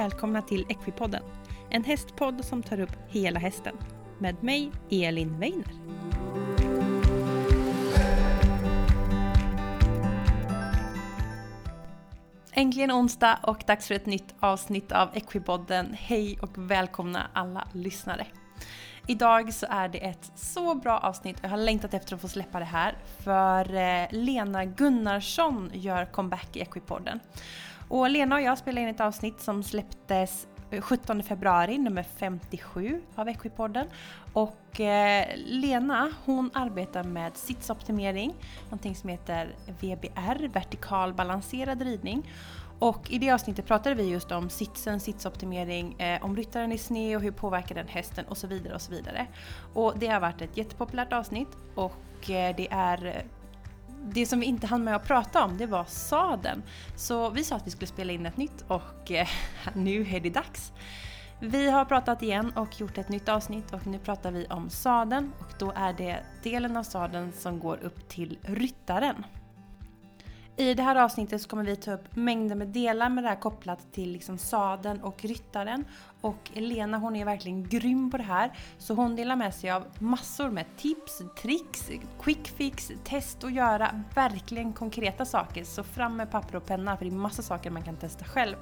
välkomna till Equipodden. En hästpodd som tar upp hela hästen. Med mig, Elin Weiner. Äntligen onsdag och dags för ett nytt avsnitt av Equipodden. Hej och välkomna alla lyssnare. Idag så är det ett så bra avsnitt och jag har längtat efter att få släppa det här. För eh, Lena Gunnarsson gör comeback i Equipodden. Och Lena och jag spelade in ett avsnitt som släpptes eh, 17 februari, nummer 57 av Equipodden. Och eh, Lena hon arbetar med sitsoptimering, någonting som heter VBR, vertikal balanserad ridning. Och i det avsnittet pratade vi just om sitsen, sitsoptimering, eh, om ryttaren är sned och hur påverkar den hästen och så vidare och så vidare. Och det har varit ett jättepopulärt avsnitt och eh, det är det som vi inte hann med att prata om det var saden. Så vi sa att vi skulle spela in ett nytt och eh, nu är det dags. Vi har pratat igen och gjort ett nytt avsnitt och nu pratar vi om saden och då är det delen av saden som går upp till ryttaren. I det här avsnittet så kommer vi ta upp mängder med delar med det här kopplat till liksom saden och ryttaren. Och Elena hon är verkligen grym på det här. Så hon delar med sig av massor med tips, tricks, quick fix, test och göra verkligen konkreta saker. Så fram med papper och penna för det är massa saker man kan testa själv.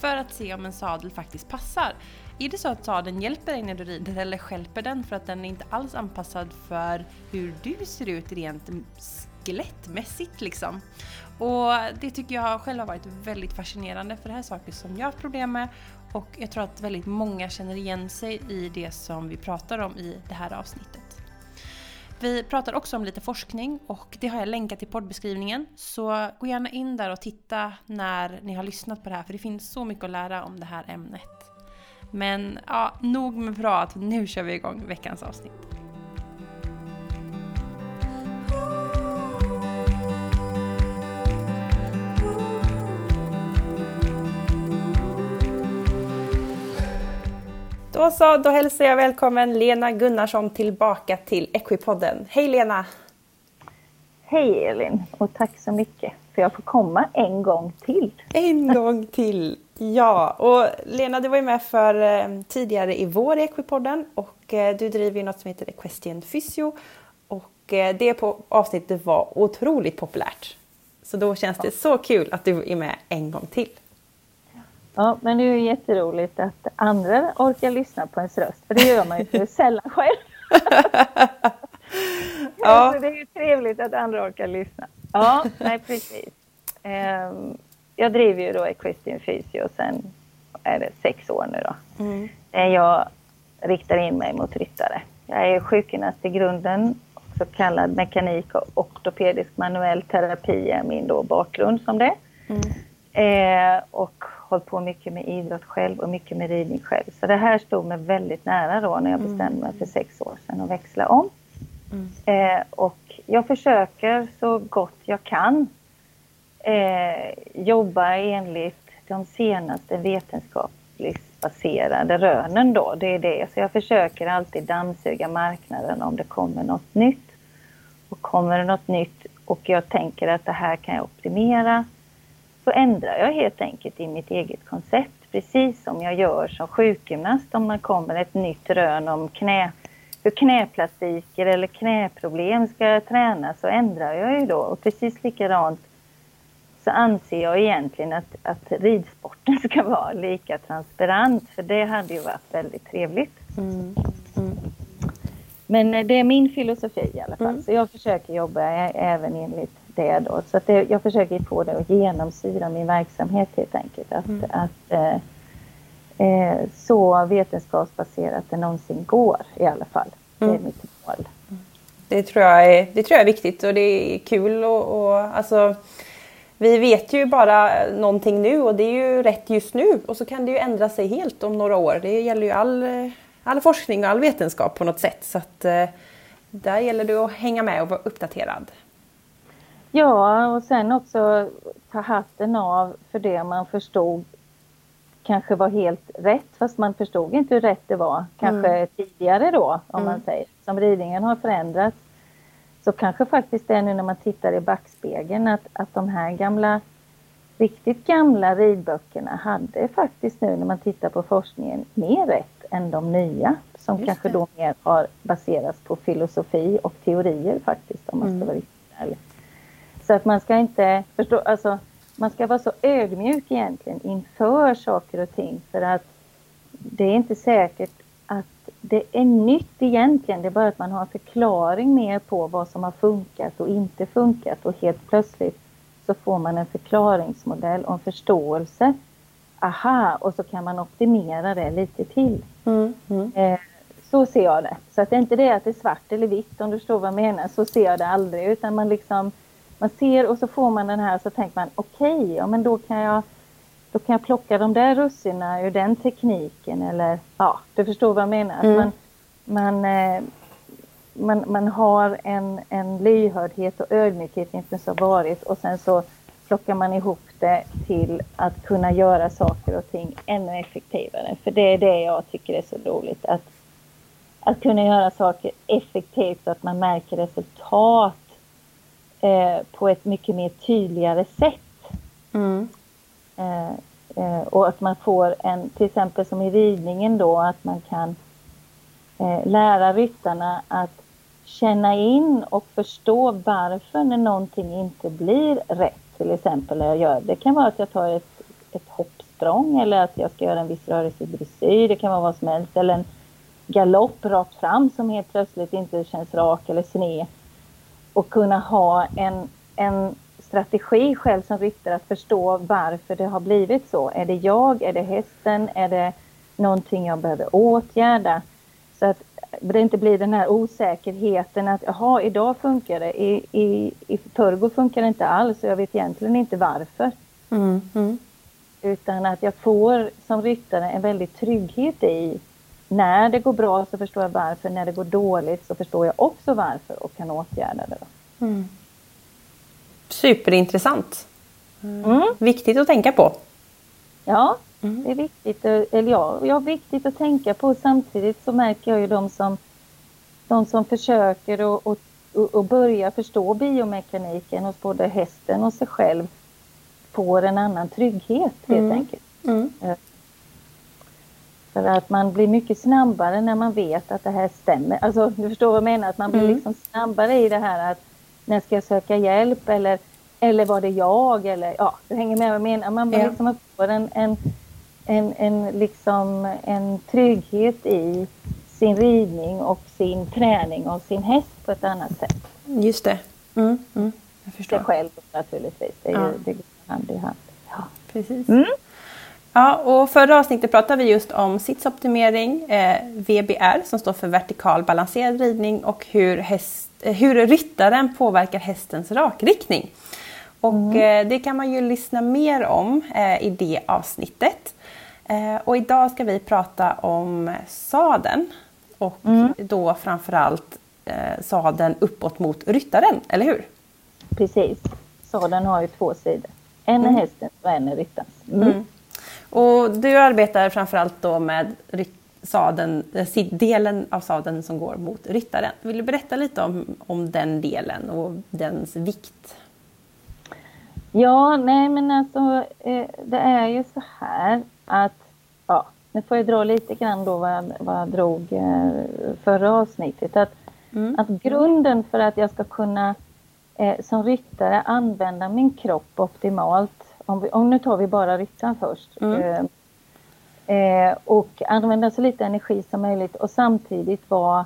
För att se om en sadel faktiskt passar. Är det så att sadeln hjälper dig när du rider eller skälper den för att den är inte alls anpassad för hur du ser ut rent skelettmässigt liksom. Och det tycker jag själv har varit väldigt fascinerande för det här är saker som jag har haft problem med och jag tror att väldigt många känner igen sig i det som vi pratar om i det här avsnittet. Vi pratar också om lite forskning och det har jag länkat i poddbeskrivningen. Så gå gärna in där och titta när ni har lyssnat på det här för det finns så mycket att lära om det här ämnet. Men ja, nog med prat, nu kör vi igång veckans avsnitt. Då så, då hälsar jag välkommen Lena Gunnarsson tillbaka till Equipodden. Hej Lena! Hej Elin och tack så mycket för jag får komma en gång till. En gång till! Ja, och Lena du var ju med för eh, tidigare i vår i Equipodden och eh, du driver ju något som heter Equestrian Physio och eh, det på avsnittet var otroligt populärt. Så då känns det så kul att du är med en gång till. Ja, men det är ju jätteroligt att andra orkar lyssna på ens röst, för det gör man ju för sällan själv. ja. Så det är ju trevligt att andra orkar lyssna. Ja, nej precis. Um, jag driver ju då Equestrian Physio sen är det sex år nu då. Mm. Jag riktar in mig mot ryttare. Jag är sjukgymnast i grunden, så kallad mekanik och ortopedisk manuell terapi är min då bakgrund som det. Mm. Eh, och hållit på mycket med idrott själv och mycket med ridning själv. Så det här stod mig väldigt nära då när jag mm. bestämde mig för sex år sedan att växla om. Mm. Eh, och jag försöker så gott jag kan eh, jobba enligt de senaste vetenskapligt baserade rönen då. Det är det. Så jag försöker alltid dammsuga marknaden om det kommer något nytt. Och kommer det något nytt och jag tänker att det här kan jag optimera så ändrar jag helt enkelt i mitt eget koncept. Precis som jag gör som sjukgymnast om det kommer ett nytt rön om knä, hur knäplastiker eller knäproblem ska tränas så ändrar jag ju då. Och precis likadant så anser jag egentligen att, att ridsporten ska vara lika transparent för det hade ju varit väldigt trevligt. Mm. Mm. Men det är min filosofi i alla fall. Mm. Så jag försöker jobba även enligt det då. Så att det, jag försöker få det att genomsyra min verksamhet helt enkelt. Att, mm. att eh, eh, så vetenskapsbaserat det någonsin går i alla fall. Det är mm. mitt mål. Det tror, jag är, det tror jag är viktigt och det är kul och, och alltså vi vet ju bara någonting nu och det är ju rätt just nu och så kan det ju ändra sig helt om några år. Det gäller ju all, all forskning och all vetenskap på något sätt så att eh, där gäller det att hänga med och vara uppdaterad. Ja, och sen också ta hatten av för det man förstod kanske var helt rätt, fast man förstod inte hur rätt det var kanske mm. tidigare då, om mm. man säger. Som ridningen har förändrats så kanske faktiskt det är nu när man tittar i backspegeln att, att de här gamla riktigt gamla ridböckerna hade faktiskt nu när man tittar på forskningen mer rätt än de nya som Just kanske det. då mer har baserats på filosofi och teorier faktiskt om man ska mm. vara riktigt ärlig. Så att man ska inte förstå, alltså man ska vara så ödmjuk egentligen inför saker och ting för att det är inte säkert att det är nytt egentligen, det är bara att man har en förklaring mer på vad som har funkat och inte funkat och helt plötsligt så får man en förklaringsmodell och en förståelse. Aha, och så kan man optimera det lite till. Mm, mm. Eh, så ser jag det. Så att det är inte det att det är svart eller vitt om du förstår vad jag menar. Så ser jag det aldrig utan man liksom man ser och så får man den här så tänker man okej, okay, ja men då kan jag då kan jag plocka de där russinen ur den tekniken eller ja, du förstår vad jag menar. Mm. Man, man, eh, man, man har en, en lyhördhet och ödmjukhet inför som varit och sen så plockar man ihop det till att kunna göra saker och ting ännu effektivare. För det är det jag tycker är så roligt. Att, att kunna göra saker effektivt så att man märker resultat eh, på ett mycket mer tydligare sätt. Mm. Eh, eh, och att man får en, till exempel som i ridningen då, att man kan eh, lära ryttarna att känna in och förstå varför när någonting inte blir rätt. Till exempel när jag gör, det kan vara att jag tar ett, ett hoppsprång eller att jag ska göra en viss rörelse i dressyr, det kan vara vad som helst. Eller en galopp rakt fram som helt plötsligt inte känns rak eller sned. Och kunna ha en, en strategi själv som ryttare att förstå varför det har blivit så. Är det jag? Är det hästen? Är det någonting jag behöver åtgärda? Så att det inte blir den här osäkerheten att jaha, idag funkar det, i, i, i förrgår funkar det inte alls och jag vet egentligen inte varför. Mm, mm. Utan att jag får som ryttare en väldig trygghet i när det går bra så förstår jag varför, när det går dåligt så förstår jag också varför och kan åtgärda det. Mm. Superintressant. Mm. Viktigt att tänka på. Ja, mm. det är viktigt, eller ja, ja, viktigt att tänka på. Samtidigt så märker jag ju de som, de som försöker och, och, och börja förstå biomekaniken hos både hästen och sig själv får en annan trygghet helt mm. enkelt. För att man blir mycket snabbare när man vet att det här stämmer. Alltså, du förstår vad jag menar? Att man blir mm. liksom snabbare i det här att när ska jag söka hjälp eller, eller var det jag? Eller, ja, du hänger med vad jag menar. Man ja. liksom får en, en, en, en, liksom, en trygghet i sin ridning och sin träning och sin häst på ett annat sätt. Just det. Mm, mm, jag förstår. Sig själv naturligtvis. Det, är ja. ju, det går hand i hand. Ja. Precis. Mm. Ja, och förra avsnittet pratade vi just om sitsoptimering, eh, VBR som står för vertikal balanserad ridning och hur, häst, eh, hur ryttaren påverkar hästens rakriktning. Och mm. eh, det kan man ju lyssna mer om eh, i det avsnittet. Eh, och idag ska vi prata om saden och mm. då framförallt eh, saden uppåt mot ryttaren, eller hur? Precis. Saden har ju två sidor. En är mm. hästens och en är ryttarens. Mm. Och du arbetar framförallt då med saden, eh, delen av sadeln som går mot ryttaren. Vill du berätta lite om, om den delen och dens vikt? Ja, nej men alltså eh, det är ju så här att, ja, nu får jag dra lite grann då vad jag, vad jag drog eh, förra avsnittet. Att, mm. att grunden för att jag ska kunna som ryttare använda min kropp optimalt om, vi, om nu tar vi bara ryttaren först. Mm. Eh, eh, och använda så lite energi som möjligt och samtidigt vara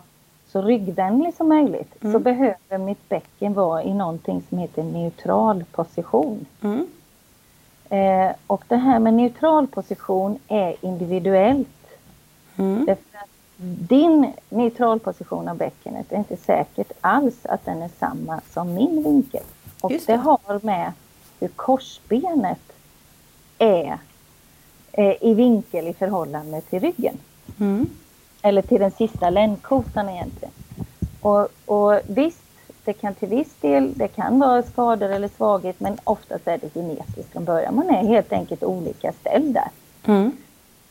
så ryggvänlig som möjligt mm. så behöver mitt bäcken vara i någonting som heter neutral position. Mm. Eh, och det här med neutral position är individuellt. Mm. Därför att din neutralposition av bäckenet är inte säkert alls att den är samma som min vinkel. Och det. det har med hur korsbenet är eh, i vinkel i förhållande till ryggen. Mm. Eller till den sista ländkotan egentligen. Och, och visst, det kan till viss del, det kan vara skador eller svaghet men oftast är det genetiskt från början. Man är helt enkelt olika ställd där. Mm.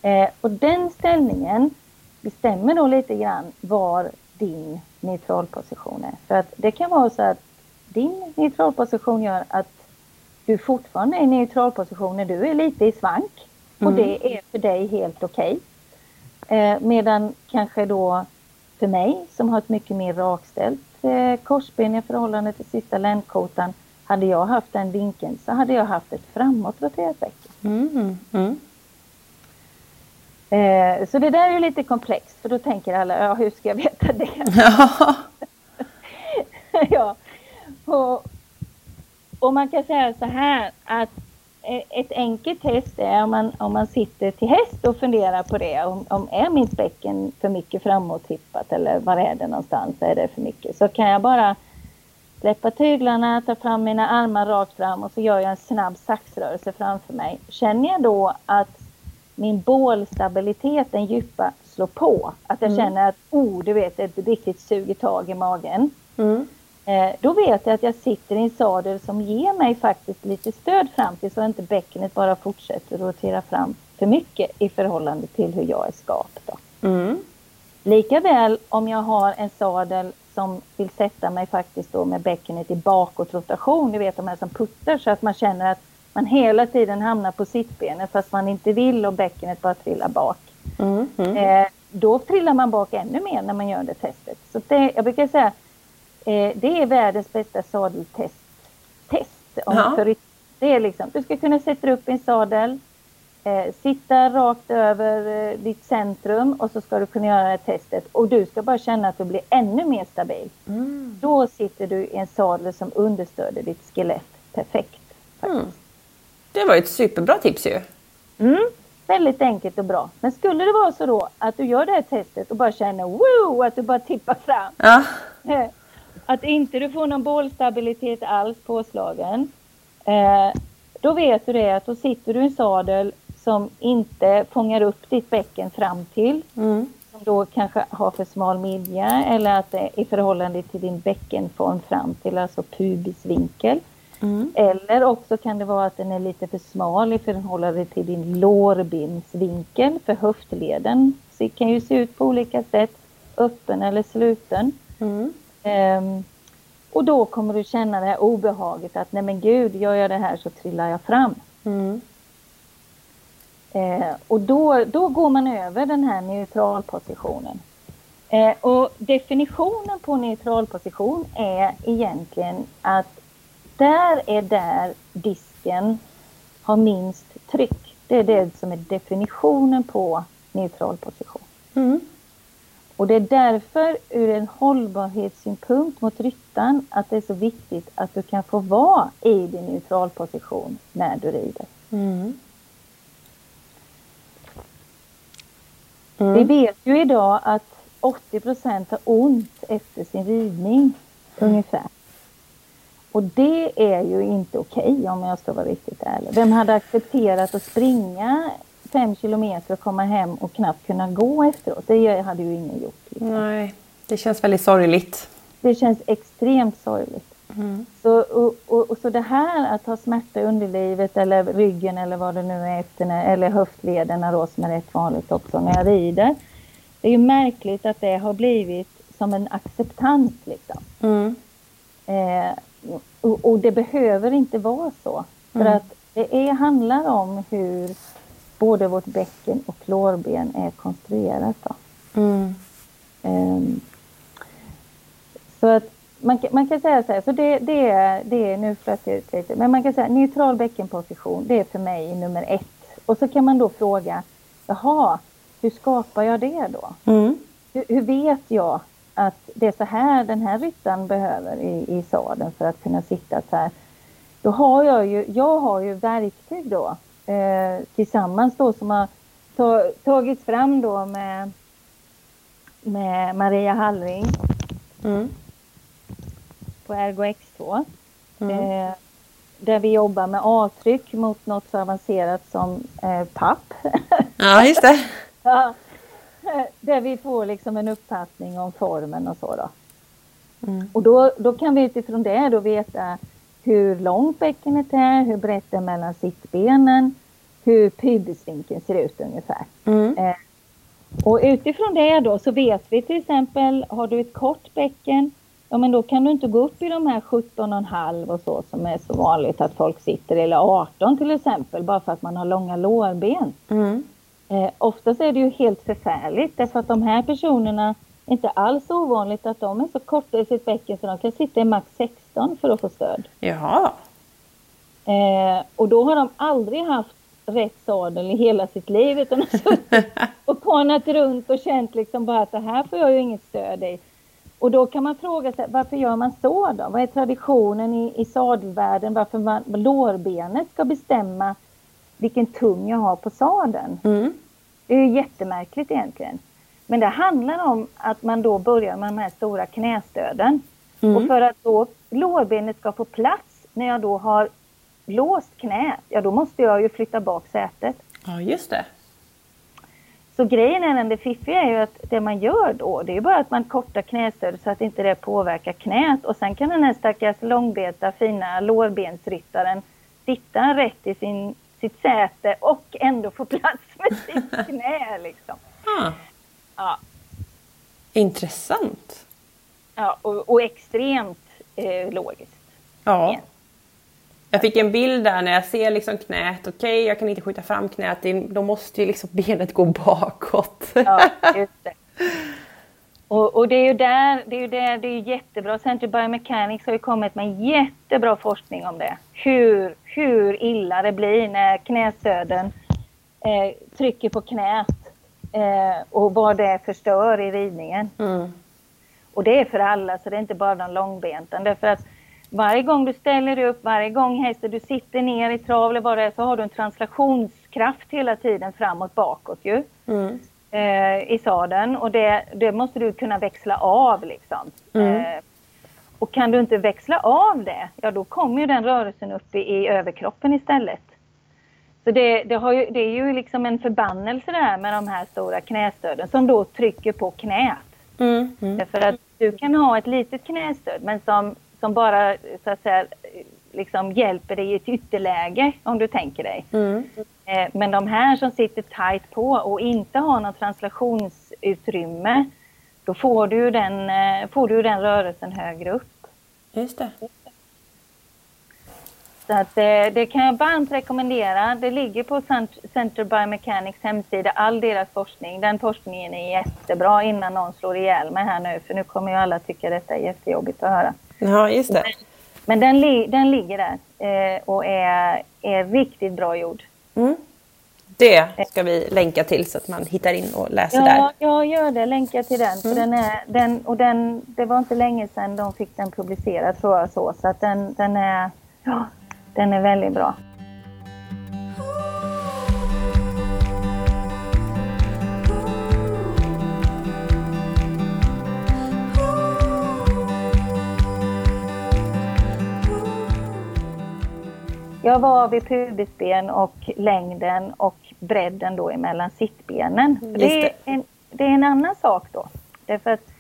Eh, och den ställningen bestämmer då lite grann var din neutralposition är. För att det kan vara så att din neutralposition gör att du fortfarande är i när du är lite i svank. Och Mm. det är för dig helt okej. Eh, medan kanske då för mig som har ett mycket mer rakställt eh, korsben i förhållande till sista ländkotan. Hade jag haft den vinkeln så hade jag haft ett framåtroterat bäcken. Mm. Mm. Eh, så det där är ju lite komplext för då tänker alla, ja hur ska jag veta det? Ja. ja. Och, och man kan säga så här att eh, ett enkelt test är om man, om man sitter till häst och funderar på det. Om, om är mitt bäcken för mycket framåttippat eller var är det någonstans? Är det för mycket? Så kan jag bara släppa tyglarna, ta fram mina armar rakt fram och så gör jag en snabb saxrörelse framför mig. Känner jag då att min bålstabilitet, den djupa, slår på. Att jag Mm. känner att, oh, du vet, ett riktigt suger tag i magen. Mm. Eh, då vet jag att jag sitter i en sadel som ger mig faktiskt lite stöd fram till så att inte bäckenet bara fortsätter rotera fram för mycket i förhållande till hur jag är skapt. Då. Mm. Likaväl om jag har en sadel som vill sätta mig faktiskt då med bäckenet i bakåtrotation, ni vet de här som puttar så att man känner att man hela tiden hamnar på sittbenet fast man inte vill och bäckenet bara trillar bak. Mm. Mm. Eh, då trillar man bak ännu mer när man gör det testet. Så det, jag brukar säga eh, det är världens bästa sadeltest. Test, om Ja. för, det är liksom, du ska kunna sätta upp en sadel, eh, sitta rakt över eh, ditt centrum och så ska du kunna göra det här testet och du ska bara känna att du blir ännu mer stabil. Mm. Då sitter du i en sadel som understöder ditt skelett perfekt. Mm. Det var ett superbra tips ju. Mm, väldigt enkelt och bra. Men skulle det vara så då att du gör det här testet och bara känner wow, att du bara tippar fram. Ja. Att inte du får någon bålstabilitet alls påslagen. Eh, då vet du det att då sitter du i en sadel som inte fångar upp ditt bäcken fram till. Mm. Som då kanske har för smal midja eller att det är i förhållande till din bäckenform fram till, alltså pubisvinkel. Mm. Eller också kan det vara att den är lite för smal i förhållande till din lårbensvinkel för höftleden. Så det kan ju se ut på olika sätt, öppen eller sluten. Mm. Ehm, och då kommer du känna det här obehaget att nej men gud, gör jag det här så trillar jag fram. Mm. Eh, och då, då går man över den här neutralpositionen. Eh, och definitionen på neutralposition är egentligen att där är där disken har minst tryck. Det är det som är definitionen på neutral position. Mm. Och det är därför ur en hållbarhetssynpunkt mot ryttaren att det är så viktigt att du kan få vara i din neutralposition när du rider. Mm. Vi Mm. vet ju idag att 80 procent har ont efter sin ridning ungefär. Och det är ju inte okej om jag ska vara riktigt ärlig. Vem hade accepterat att springa fem kilometer och komma hem och knappt kunna gå efteråt? Det hade ju ingen gjort. liksom. Nej, det känns väldigt sorgligt. Det känns extremt sorgligt. Mm. Så, och, och, och så det här att ha smärta i underlivet eller ryggen eller vad det nu är efter, eller höftlederna då som är rätt vanligt också när jag rider. Det är ju märkligt att det har blivit som en acceptans liksom. Mm. Eh, och, och det behöver inte vara så. För Mm. att det är, handlar om hur både vårt bäcken och lårben är konstruerat. Då. Mm. Ehm, så att man, kan- man kan säga så här, så det, det, är, det är, nu flöt ut lite, men man kan säga neutral bäckenposition, det är för mig nummer ett. Och så kan man då fråga, jaha, hur skapar jag det då? Mm. Hur, hur vet jag att det är så här den här ryttaren behöver i, i sadeln för att kunna sitta så här? Då har jag ju, jag har ju verktyg då eh, tillsammans då som har ta, tagits fram då med, med Maria Hallring Mm. på Ergo X2. Mm. Eh, där vi jobbar med avtryck mot något så avancerat som eh, papp. Ja, just det. Ja. Där vi får liksom en uppfattning om formen och så då. Mm. Och då, då kan vi utifrån det då veta hur långt bäckenet är, hur brett det är mellan sittbenen, hur pubisvinkeln ser ut ungefär. Mm. Eh, och utifrån det då så vet vi till exempel, har du ett kort bäcken ja men då kan du inte gå upp i de här 17,5 och så som är så vanligt att folk sitter, eller 18 till exempel, bara för att man har långa lårben. Mm. Eh, oftast är det ju helt förfärligt därför att de här personerna inte alls ovanligt att de är så korta i sitt bäcken så de kan sitta i max 16 för att få stöd. Jaha. Eh, och då har de aldrig haft rätt sadel i hela sitt liv utan har suttit och konat runt och känt liksom bara att det här får jag ju inget stöd i. Och då kan man fråga sig varför gör man så då? Vad är traditionen i, i sadelvärlden? Varför man, lårbenet ska bestämma vilken tung jag har på sadeln? Mm. Det är ju jättemärkligt egentligen. Men det handlar om att man då börjar med de här stora knästöden. Mm. Och för att då lårbenet ska få plats när jag då har låst knät, ja då måste jag ju flytta bak sätet. Ja, just det. Så grejen är den det fiffiga är ju att det man gör då, det är bara att man kortar knästödet så att inte det påverkar knät och sen kan den här stackars långbenta fina lårbensryttaren sitta rätt i sin, sitt säte och ändå få plats med sitt knä liksom. Ah, Ja, intressant. ja och, och extremt eh, logiskt. Ja. Jag fick en bild där när jag ser liksom knät. Okej, jag kan inte skjuta fram knät. Då måste ju liksom benet gå bakåt. Ja, just det. Och, och det är ju där, det är ju där, det är jättebra. Center Biomechanics har ju kommit med jättebra forskning om det. Hur, hur illa det blir när knästöden eh, trycker på knät eh, och vad det förstör i ridningen. Mm. Och det är för alla, så det är inte bara de långbenta. Därför att varje gång du ställer dig upp, varje gång hästen du sitter ner i trav eller vad det är, så har du en translationskraft hela tiden framåt bakåt ju. Mm. Eh, i sadeln och det, det måste du kunna växla av liksom. Mm. Eh, och kan du inte växla av det, ja då kommer ju den rörelsen upp i, i överkroppen istället. Så det, det, ju, det är ju liksom en förbannelse det här med de här stora knästöden som då trycker på knät. Mm. Mm. Därför att du kan ha ett litet knästöd men som, som bara så att säga, liksom hjälper dig i ett ytterläge om du tänker dig. Mm. Eh, Men de här som sitter tight på och inte har något translationsutrymme, då får du den, eh, får du ju den rörelsen högre upp. Just det. Så att eh, det kan jag varmt rekommendera. Det ligger på Cent- Center Biomechanics hemsida, all deras forskning. Den forskningen är jättebra innan någon slår ihjäl mig här nu, för nu kommer ju alla tycka detta är jättejobbigt att höra. Ja, just det. Men den, li- den ligger där eh, och är, är riktigt bra gjord. Mm. Det ska vi länka till så att man hittar in och läser Ja, där. jag gör det. Länka till den. För den är, den, och den, det var inte länge sedan de fick den publicerad tror jag. Så, så att den, den, är, ja, den är väldigt bra. Jag var vid pubisben och längden och bredden då emellan sittbenen. För Just det, är det. en, det är en annan sak då. Därför att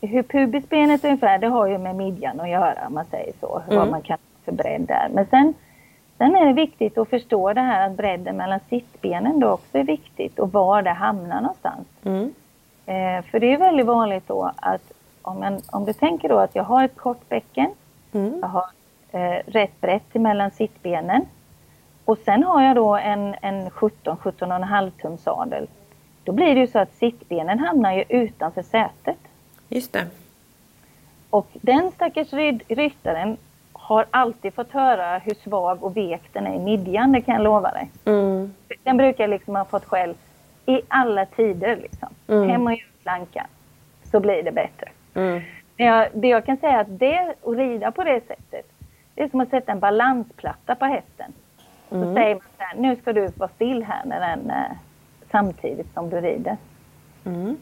hur pubisbenet ungefär, det har ju med midjan att göra om man säger så. Mm. Vad man kan för bredd där. Men sen, sen är det viktigt att förstå det här att bredden mellan sittbenen då också är viktigt och var det hamnar någonstans. Mm. Eh, för det är väldigt vanligt då att om, man, om du tänker då att jag har ett kort bäcken, Mm. jag har eh, rätt brett emellan sittbenen och sen har jag då en, en 17-17,5 tum sadel. Då blir det ju så att sittbenen hamnar ju utanför sätet. Just det. Och den stackars ryttaren har alltid fått höra hur svag och vek den är i midjan, det kan jag lova dig. Mm. Den brukar liksom ha fått skäll i alla tider. Liksom. Mm. Hem och gör plankan, så blir det bättre. Mm. Men jag, det jag kan säga är att det, att rida på det sättet, det är som att sätta en balansplatta på hästen. Så Mm. säger man så här, nu ska du vara still här när den, eh, samtidigt som du rider. Mm.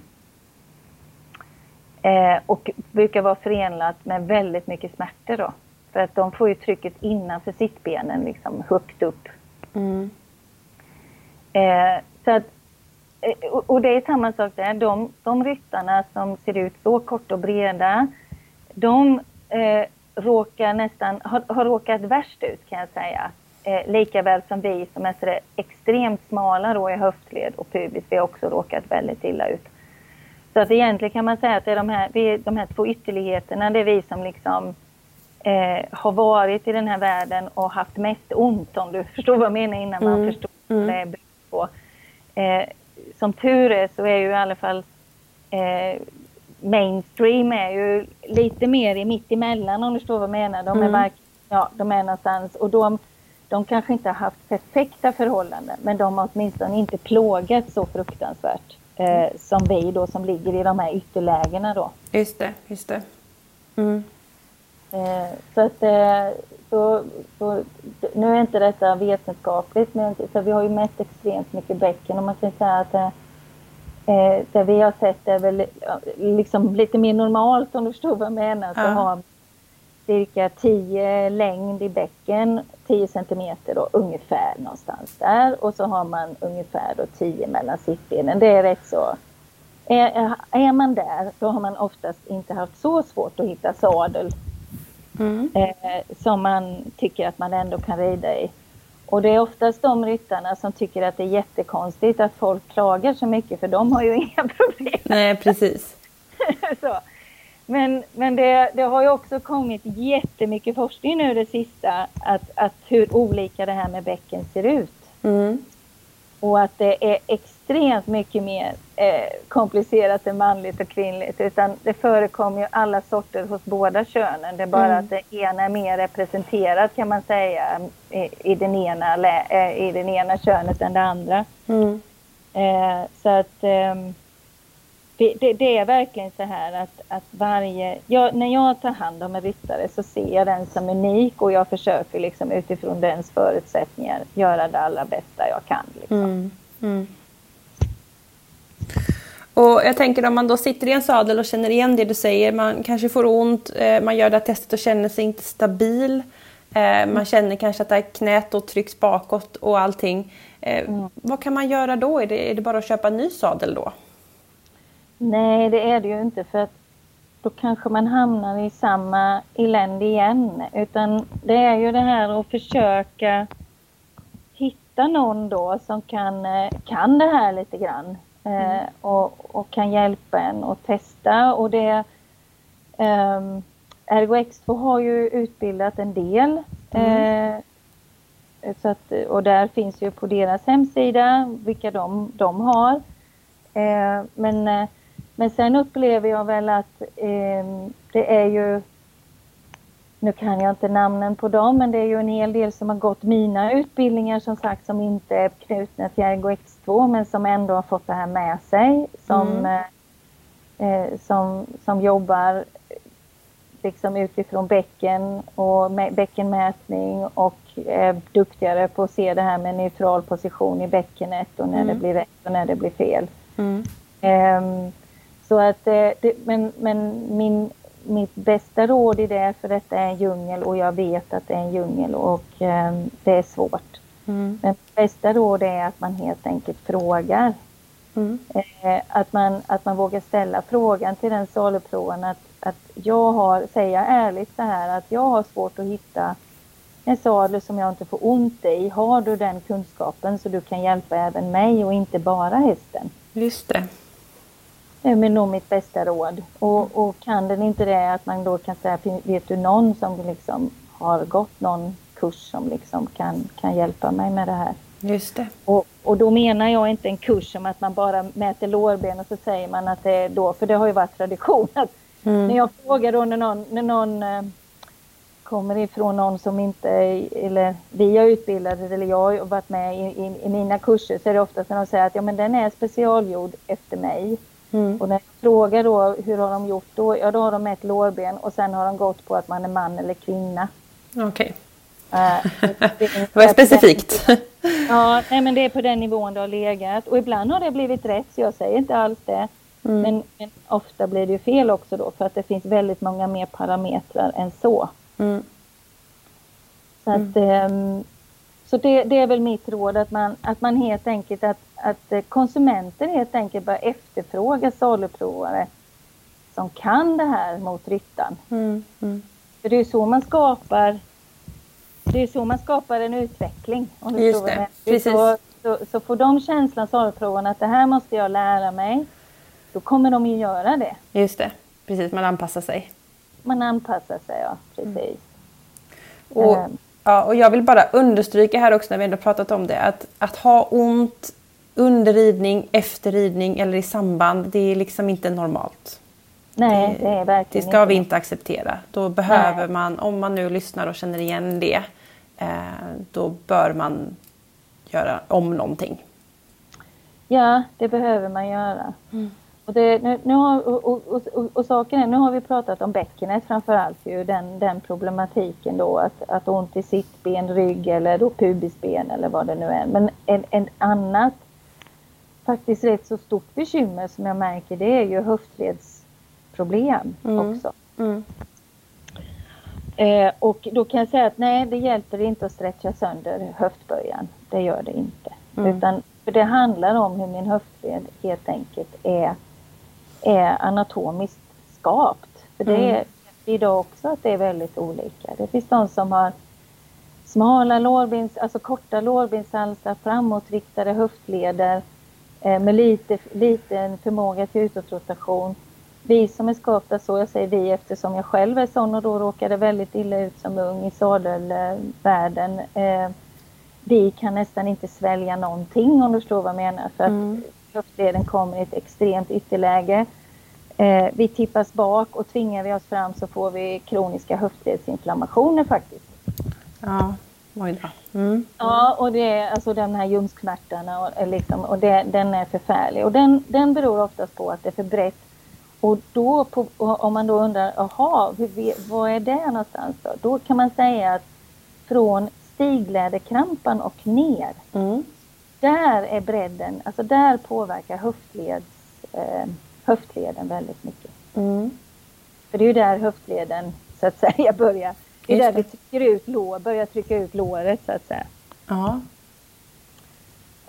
Eh, och brukar vara förenat med väldigt mycket smärtor då. För att de får ju trycket innanför sittbenen liksom högt upp. Mm. Eh, så att, eh, och, och det är samma sak där. De, de ryttarna som ser ut så korta och breda, de eh, råkar nästan, har, har råkat värst ut kan jag säga. Eh, lika väl som vi som är så extremt smala då i höftled och pubis, vi har också råkat väldigt illa ut. så att egentligen kan man säga att det är de här, det är de här två ytterligheterna, det är vi som liksom eh, har varit i den här världen och haft mest ont, om du förstår vad jag menar, innan mm. man förstår vad mm. det är på. Eh, som tur är så är ju i alla fall eh, mainstream är ju lite mer i mitt emellan om du förstår vad jag menar. De är, mm. ja, de är någonstans och de, de kanske inte har haft perfekta förhållanden men de har åtminstone inte plågat så fruktansvärt eh, som vi då som ligger i de här ytterlägena då. Just det, just det. Mm. Eh, så att eh, så, så, nu är inte detta vetenskapligt men så vi har ju mätt extremt mycket bäcken och man kan säga att eh, eh det vi har sett är väl liksom lite mer normalt om du förstår vad jag menar. Så ja. har cirka 10 längd i bäcken, 10 centimeter då, ungefär någonstans där. Och så har man ungefär då 10 mellan sittbenen. Det är rätt så... Är, är man där, då har man oftast inte haft så svårt att hitta sadel mm. eh, som man tycker att man ändå kan rida i. Och det är oftast de ryttarna som tycker att det är jättekonstigt att folk klagar så mycket för de har ju inga problem. Nej, precis. så. Men, men det, det, har ju också kommit jättemycket forskning nu det sista att, att hur olika det här med bäcken ser ut. Mm. Och att det är extremt mycket mer eh, komplicerat än manligt och kvinnligt. Utan det förekommer ju alla sorter hos båda könen. Det är bara mm. att det ena är mer representerat kan man säga i, i, den, ena, eh, i den ena könet än det andra. Mm. Eh, så att ehm, det, det, det, är verkligen så här att, att varje... Jag, när jag tar hand om en ryttare så ser jag den som unik och jag försöker liksom utifrån dens förutsättningar göra det allra bästa jag kan. Liksom. Mm, mm. Och jag tänker om man då sitter i en sadel och känner igen det du säger, man kanske får ont, eh, man gör det här testet och känner sig inte stabil. Eh, man känner kanske att det här knät då trycks bakåt och allting. Eh, mm. Vad kan man göra då? Är det, är det bara att köpa en ny sadel då? Nej, det är det ju inte för att då kanske man hamnar i samma elände igen. Utan det är ju det här att försöka hitta någon då som kan, eh, kan det här lite grann. Eh, mm. och, och, kan hjälpa en att testa. Och det, um, Ergo X2 har ju utbildat en del. Mm. Eh, så att, och där finns ju på deras hemsida vilka de, de har. Eh, men eh, men sen upplever jag väl att eh, det är ju, nu kan jag inte namnen på dem, men det är ju en hel del som har gått mina utbildningar som sagt som inte är knutna till Ergo X2 men som ändå har fått det här med sig. Som, mm. eh, som, som jobbar liksom utifrån bäcken och bäckenmätning och är duktigare på att se det här med neutral position i bäckenet och när mm. det blir rätt och när det blir fel. Mm. Um, så att, eh, det, men men min, mitt bästa råd i det, för detta är en djungel och jag vet att det är en djungel och um, det är svårt. Mm. Men bästa råd är att man helt enkelt frågar. Mm. Eh, att, man, att man vågar ställa frågan till den saluprovan att, att jag har, säga ärligt så här, att jag har svårt att hitta en sadel som jag inte får ont i. Har du den kunskapen så du kan hjälpa även mig och inte bara hästen? Just det är nog mitt bästa råd. Och, och, kan den inte det att man då kan säga, vet du någon som liksom har gått någon kurs som liksom kan, kan hjälpa mig med det här? Just det. Och, och då menar jag inte en kurs som att man bara mäter lårben och så säger man att det är då, för det har ju varit tradition att mm. när jag frågar då när någon, när någon eh, kommer ifrån någon som inte, eller vi har utbildat eller jag har varit med i, i, i mina kurser så är det ofta som de säger att ja men den är specialgjord efter mig. Mm. Och när jag frågar då hur har de gjort då? Ja då har de mätt lårben och sen har de gått på att man är man eller kvinna. Okej. Okay. Uh, det var specifikt. ja, nej, men det är på den nivån det har legat. Och ibland har det blivit rätt, så jag säger inte alls det. Mm. Men, men, ofta blir det ju fel också då, för att det finns väldigt många mer parametrar än så. Mm. Så att, um, så det, det, är väl mitt råd att man, att man helt enkelt att, att konsumenter helt enkelt bör efterfråga saluprovare som kan det här mot ryttan. Mm, mm. För det är så man skapar det är så man skapar en utveckling. Om Just det, Precis. Så, så, så får de känslan, saluprovarna, att det här måste jag lära mig. då kommer de ju göra det. Just det, precis, man anpassar sig. Man anpassar sig, ja precis. Mm. Och, ehm. ja, och jag vill bara understryka här också när vi ändå pratat om det att, att ha ont under ridning, efter ridning eller i samband, det är liksom inte normalt. Nej, det är verkligen Det ska inte. vi inte acceptera. Då behöver Nej. man, om man nu lyssnar och känner igen det, eh, då bör man göra om någonting. Ja, det behöver man göra. Mm. Och, det, nu, nu har, och, och, och, och, saken är, nu har vi pratat om bäckenet framförallt, ju, den, den problematiken då att, att ont i sittben, rygg eller då pubisben eller vad det nu är. Men en, en annat faktiskt rätt så stort bekymmer som jag märker det är ju höftledsproblem mm. också. Mm. Eh, och då kan jag säga att nej, det hjälper inte att stretcha sönder höftböjan. Det gör det inte. Mm. Utan, för det handlar om hur min höftled helt enkelt är, är anatomiskt skapt. För det mm. är idag också att det är väldigt olika. Det finns de som har smala lårbens, alltså korta lårbenshalsar, framåtriktade höftleder med lite, liten förmåga till utåtrotation vi som är skapta så, jag säger vi eftersom jag själv är sån och då råkade väldigt illa ut som ung i sadelvärlden. Eh, vi kan nästan inte svälja någonting om du förstår vad jag menar. För att mm. höftleden kommer i ett extremt ytterläge. Eh, vi tippas bak och tvingar vi oss fram så får vi kroniska höftledsinflammationer faktiskt. Ja, oj då. Mm. Ja, och det är alltså den här ljumsksmärtan och, liksom, och det, den är förfärlig. Och den, den beror oftast på att det är för brett och då, på, om man då undrar, jaha, vad är det någonstans då? Då kan man säga att från stigläderkrampan och ner, mm. där är bredden, alltså där påverkar höftleds, eh, höftleden väldigt mycket. Mm. För det är ju där höftleden, så att säga, börjar. Det är där vi trycker ut lår, börjar trycka ut låret, så att säga. Ja.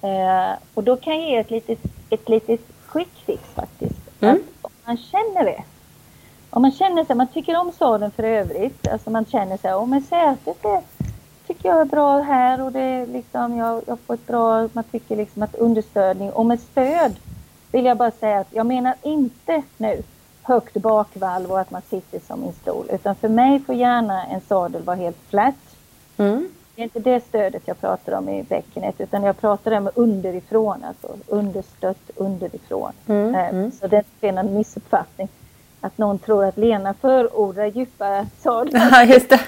Eh, och då kan jag ge ett litet, ett litet quick fix faktiskt. Mm man känner det. Om man känner sig, man tycker om sadeln för övrigt, alltså man känner sig, om sätet är, tycker jag är bra här och det är liksom, jag, jag får ett bra, man tycker liksom att understödning och med stöd vill jag bara säga att jag menar inte nu högt bakvalv och att man sitter som i en stol, utan för mig får gärna en sadel vara helt flat. Mm. Det är inte det stödet jag pratar om i bäckenet utan jag pratar om underifrån, alltså understött underifrån. Mm, eh, mm. Så det är en missuppfattning att någon tror att Lena förordar djupa sadlar. Ja, just det.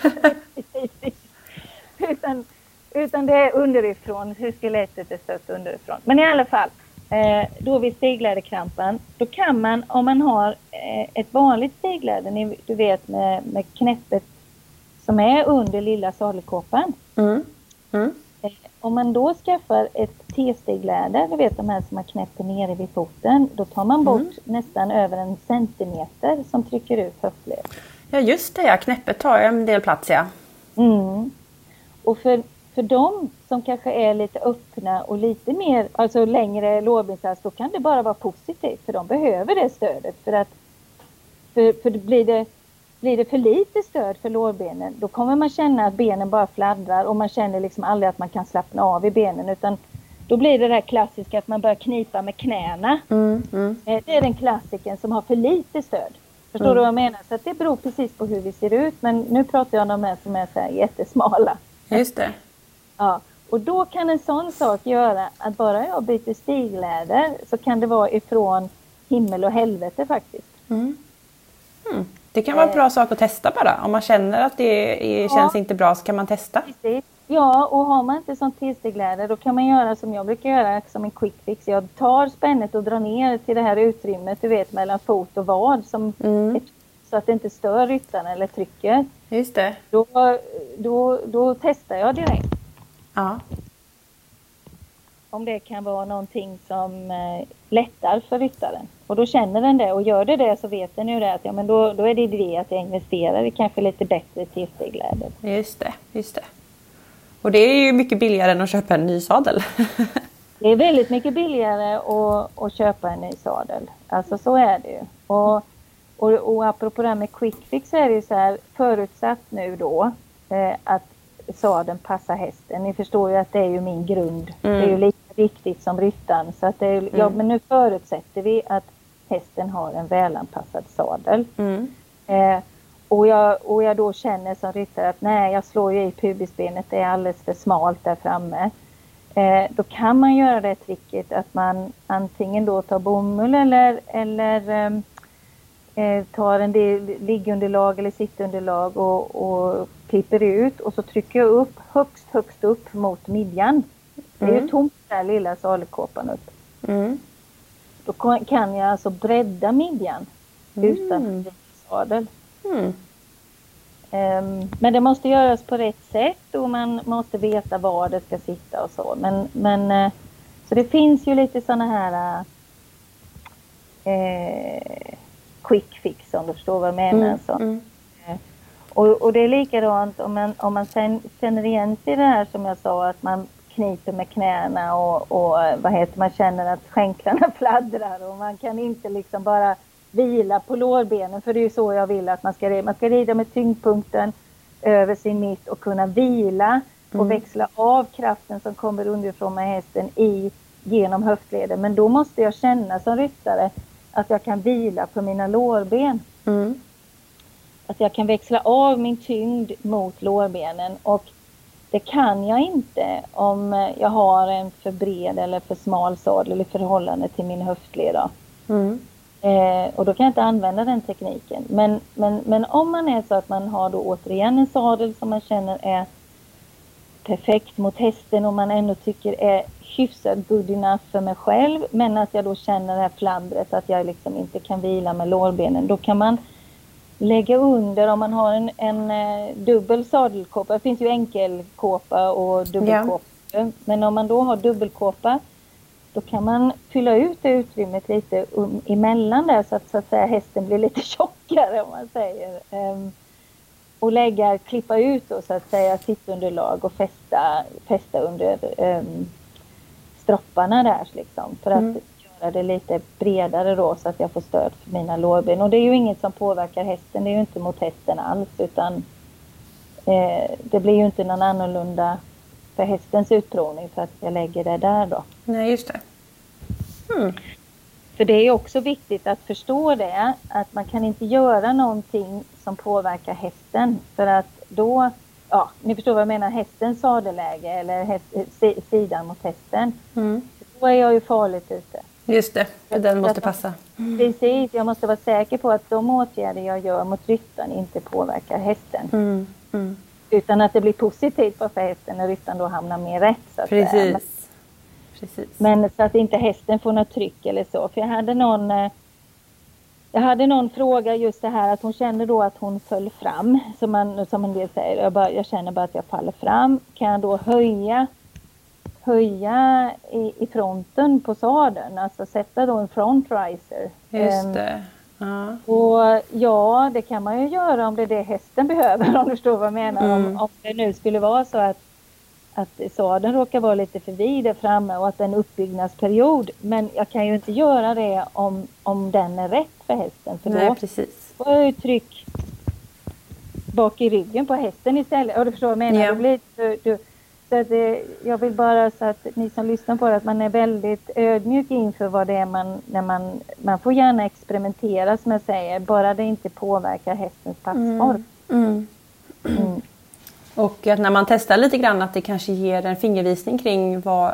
utan, utan det är underifrån, hur skelettet är stött underifrån. Men i alla fall, eh, då vid stegläderkrampan, då kan man om man har eh, ett vanligt stegläder, du vet med, med knäppet som är under lilla sadelkåpan. Mm. Mm. Eh, om man då skaffar ett T-stegläder, du vet de här som man knäpper nere vid foten, då tar man bort mm. nästan över en centimeter som trycker ut höftled. Ja just det, ja. knäppet tar en del plats ja. Mm. Och för, för de som kanske är lite öppna och lite mer, alltså längre lårbensals, då kan det bara vara positivt för de behöver det stödet för att för, för blir det blir det för lite stöd för lårbenen, då kommer man känna att benen bara fladdrar och man känner liksom aldrig att man kan slappna av i benen utan då blir det det klassiska att man börjar knipa med knäna. Mm, mm. Eh, det är den klassiken som har för lite stöd. Förstår mm. du vad jag menar? Så det beror precis på hur vi ser ut men nu pratar jag om de här som är så här jättesmala. Just det. Ja, och då kan en sån sak göra att bara jag byter stigläder så kan det vara ifrån himmel och helvete faktiskt. Mm. Mm. Det kan vara en bra eh. sak att testa bara. Om man känner att det är, ja. känns inte bra så kan man testa. Precis. Ja, och har man inte sånt tillstegläder då kan man göra som jag brukar göra som en quick fix. Jag tar spännet och drar ner till det här utrymmet du vet mellan fot och vad som mm. så att det inte stör ryttaren eller trycket. Just det. Då, då, då testar jag direkt. Ja om det kan vara någonting som eh, lättar för ryttaren. Och då känner den det och gör det det så vet den ju det att ja, men då, då är det idé att jag investerar i kanske lite bättre tillstegläder. Just det, just det. Och det är ju mycket billigare än att köpa en ny sadel. det är väldigt mycket billigare att, att köpa en ny sadel. Alltså så är det ju. Och, och, och apropå det här med quick fix så är det ju så här förutsatt nu då eh, att sadeln passar hästen. Ni förstår ju att det är ju min grund. Mm. Det är ju lika viktigt som ryttaren. Så att det är, mm. ja, men nu förutsätter vi att hästen har en välanpassad sadel. Mm. Eh, och, jag, och jag då känner som ryttare att nej, jag slår ju i pubisbenet, det är alldeles för smalt där framme. Eh, då kan man göra det tricket att man antingen då tar bomull eller, eller ehm, eh, tar en del liggunderlag eller sittunderlag och, och klipper ut och så trycker jag upp högst, högst upp mot midjan. Det är mm. ju tomt där lilla sadelkåpan upp. Mm. Då kan jag alltså bredda midjan mm. utan sadel. Mm. Um, men det måste göras på rätt sätt och man måste veta var det ska sitta och så. Men, men uh, så det finns ju lite sådana här uh, quick fix om du förstår vad jag menar. Mm. Så. Mm. Och, och, det är likadant om man, om man sen känner igen sig i det här som jag sa att man kniper med knäna och, och vad heter man känner att skänklarna fladdrar och man kan inte liksom bara vila på lårbenen för det är ju så jag vill att man ska rida. Man ska rida med tyngdpunkten över sin mitt och kunna vila och mm. växla av kraften som kommer underifrån med hästen i genom höftleden. Men då måste jag känna som ryttare att jag kan vila på mina lårben. Mm. Att jag kan växla av min tyngd mot lårbenen och det kan jag inte om jag har en för bred eller för smal sadel i förhållande till min höftled. Mm. Eh, och då kan jag inte använda den tekniken. Men, men, men om man är så att man har då återigen en sadel som man känner är perfekt mot hästen och man ändå tycker är hyfsat good enough för mig själv men att jag då känner det här fladdret att jag liksom inte kan vila med lårbenen. Då kan man lägga under om man har en, en uh, dubbel sadelkåpa. Det finns ju enkelkåpa och dubbelkåpa. Ja. Men om man då har dubbelkåpa då kan man fylla ut det utrymmet lite um, emellan där så att, så att säga, hästen blir lite tjockare om man säger. Um, och lägga, klippa ut då så att säga sittunderlag och fästa, fästa under um, stropparna där liksom för att mm. Göra det lite bredare då så att jag får stöd för mina lårben. Och det är ju inget som påverkar hästen, det är ju inte mot hästen alls utan eh, det blir ju inte någon annorlunda för hästens utprovning för att jag lägger det där då. Nej, just det. Hmm. För det är också viktigt att förstå det, att man kan inte göra någonting som påverkar hästen för att då, ja, ni förstår vad jag menar, hästens sadeläge eller häst, sidan mot hästen. Mm. Då är jag ju farligt ute. Just det, den måste passa. Mm. Precis, jag måste vara säker på att de åtgärder jag gör mot ryttaren inte påverkar hästen. Mm. Mm. Utan att det blir positivt för hästen när ryttaren då hamnar mer rätt. Så att Precis. Säga. Precis. Men så att inte hästen får något tryck eller så. För jag hade någon eh, jag hade någon fråga just det här att hon kände då att hon föll fram. Som, man, som en del säger. Jag, bara, jag känner bara att jag faller fram. Kan jag då höja, höja i, i fronten på sadeln? Alltså sätta då en front riser. Just ehm, det. Uh. Och ja, det kan man ju göra om det är det hästen behöver om du förstår vad jag menar. Mm. Om, om det nu skulle vara så att, att sadeln råkar vara lite för vid där framme och att det är en uppbyggnadsperiod. Men jag kan ju inte göra det om, om den är rätt för hästen. För Nej, då precis. får jag ju tryck bak i ryggen på hästen istället. Och du förstår vad jag menar? Yeah. Då blir, du, du, så att det, jag vill bara så att ni som lyssnar på det, att man är väldigt ödmjuk inför vad det är man, när man, man får gärna experimentera som jag säger, bara det inte påverkar hästens passform. Mm. Mm. Mm. Och att när man testar lite grann att det kanske ger en fingervisning kring vad,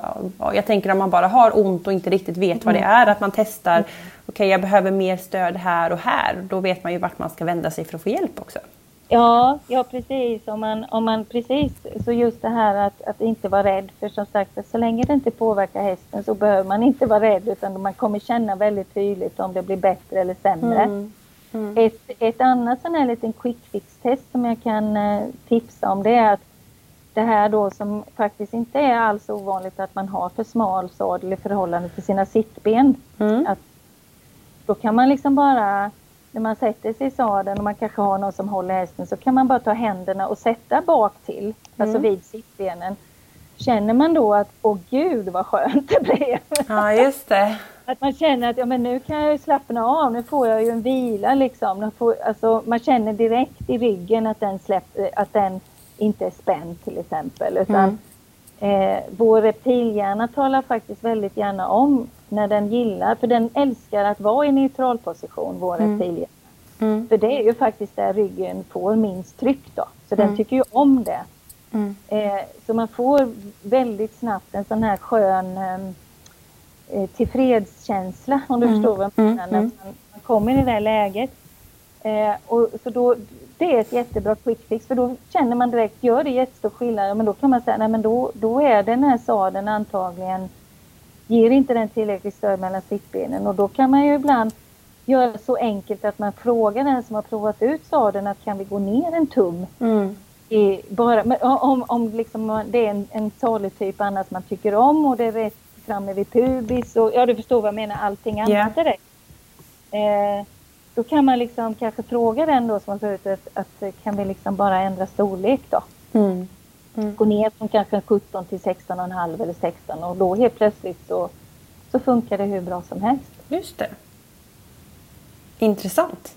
jag tänker om man bara har ont och inte riktigt vet vad det mm. är, att man testar, okej okay, jag behöver mer stöd här och här, då vet man ju vart man ska vända sig för att få hjälp också. Ja, ja precis. Om man, om man, precis. Så just det här att, att inte vara rädd. För som sagt, så länge det inte påverkar hästen så behöver man inte vara rädd utan man kommer känna väldigt tydligt om det blir bättre eller sämre. Mm. Mm. Ett, ett annat sån här liten quick fix-test som jag kan eh, tipsa om det är att det här då som faktiskt inte är alls ovanligt att man har för smal sadel i förhållande till sina sittben. Mm. Att, då kan man liksom bara när man sätter sig i sadeln och man kanske har någon som håller hästen så kan man bara ta händerna och sätta bak till, alltså mm. vid sittbenen. Känner man då att, åh gud vad skönt det blev. Ja, just det. Att man känner att ja, men nu kan jag ju slappna av, nu får jag ju en vila liksom. Får, alltså, man känner direkt i ryggen att den, släpp, att den inte är spänd till exempel. Utan mm. eh, vår reptilhjärna talar faktiskt väldigt gärna om när den gillar, för den älskar att vara i neutral position, vår mm. reptilhjärna. Mm. För det är ju faktiskt där ryggen får minst tryck då. Så mm. den tycker ju om det. Mm. Eh, så man får väldigt snabbt en sån här skön ehm, eh, tillfredskänsla om du mm. förstår vad jag mm. menar. När man, man kommer i det läget. Eh, och, så då, det är ett jättebra quick fix för då känner man direkt, gör det jättestor skillnad, men då kan man säga, nej men då, då är den här sadeln antagligen, ger inte den tillräckligt stöd mellan sittbenen och då kan man ju ibland göra så enkelt att man frågar den som har provat ut sadeln att kan vi gå ner en tum? Mm. I, bara, om om liksom det är en, en salutyp annars man tycker om och det är rätt framme vid pubis och ja du förstår vad jag menar, allting annat yeah. direkt. Eh, då kan man liksom kanske fråga den då som har förut att, att kan vi liksom bara ändra storlek då? Mm. Mm. Gå ner från kanske 17 till 16,5 eller 16 och då helt plötsligt så, så funkar det hur bra som helst. Just det. Intressant.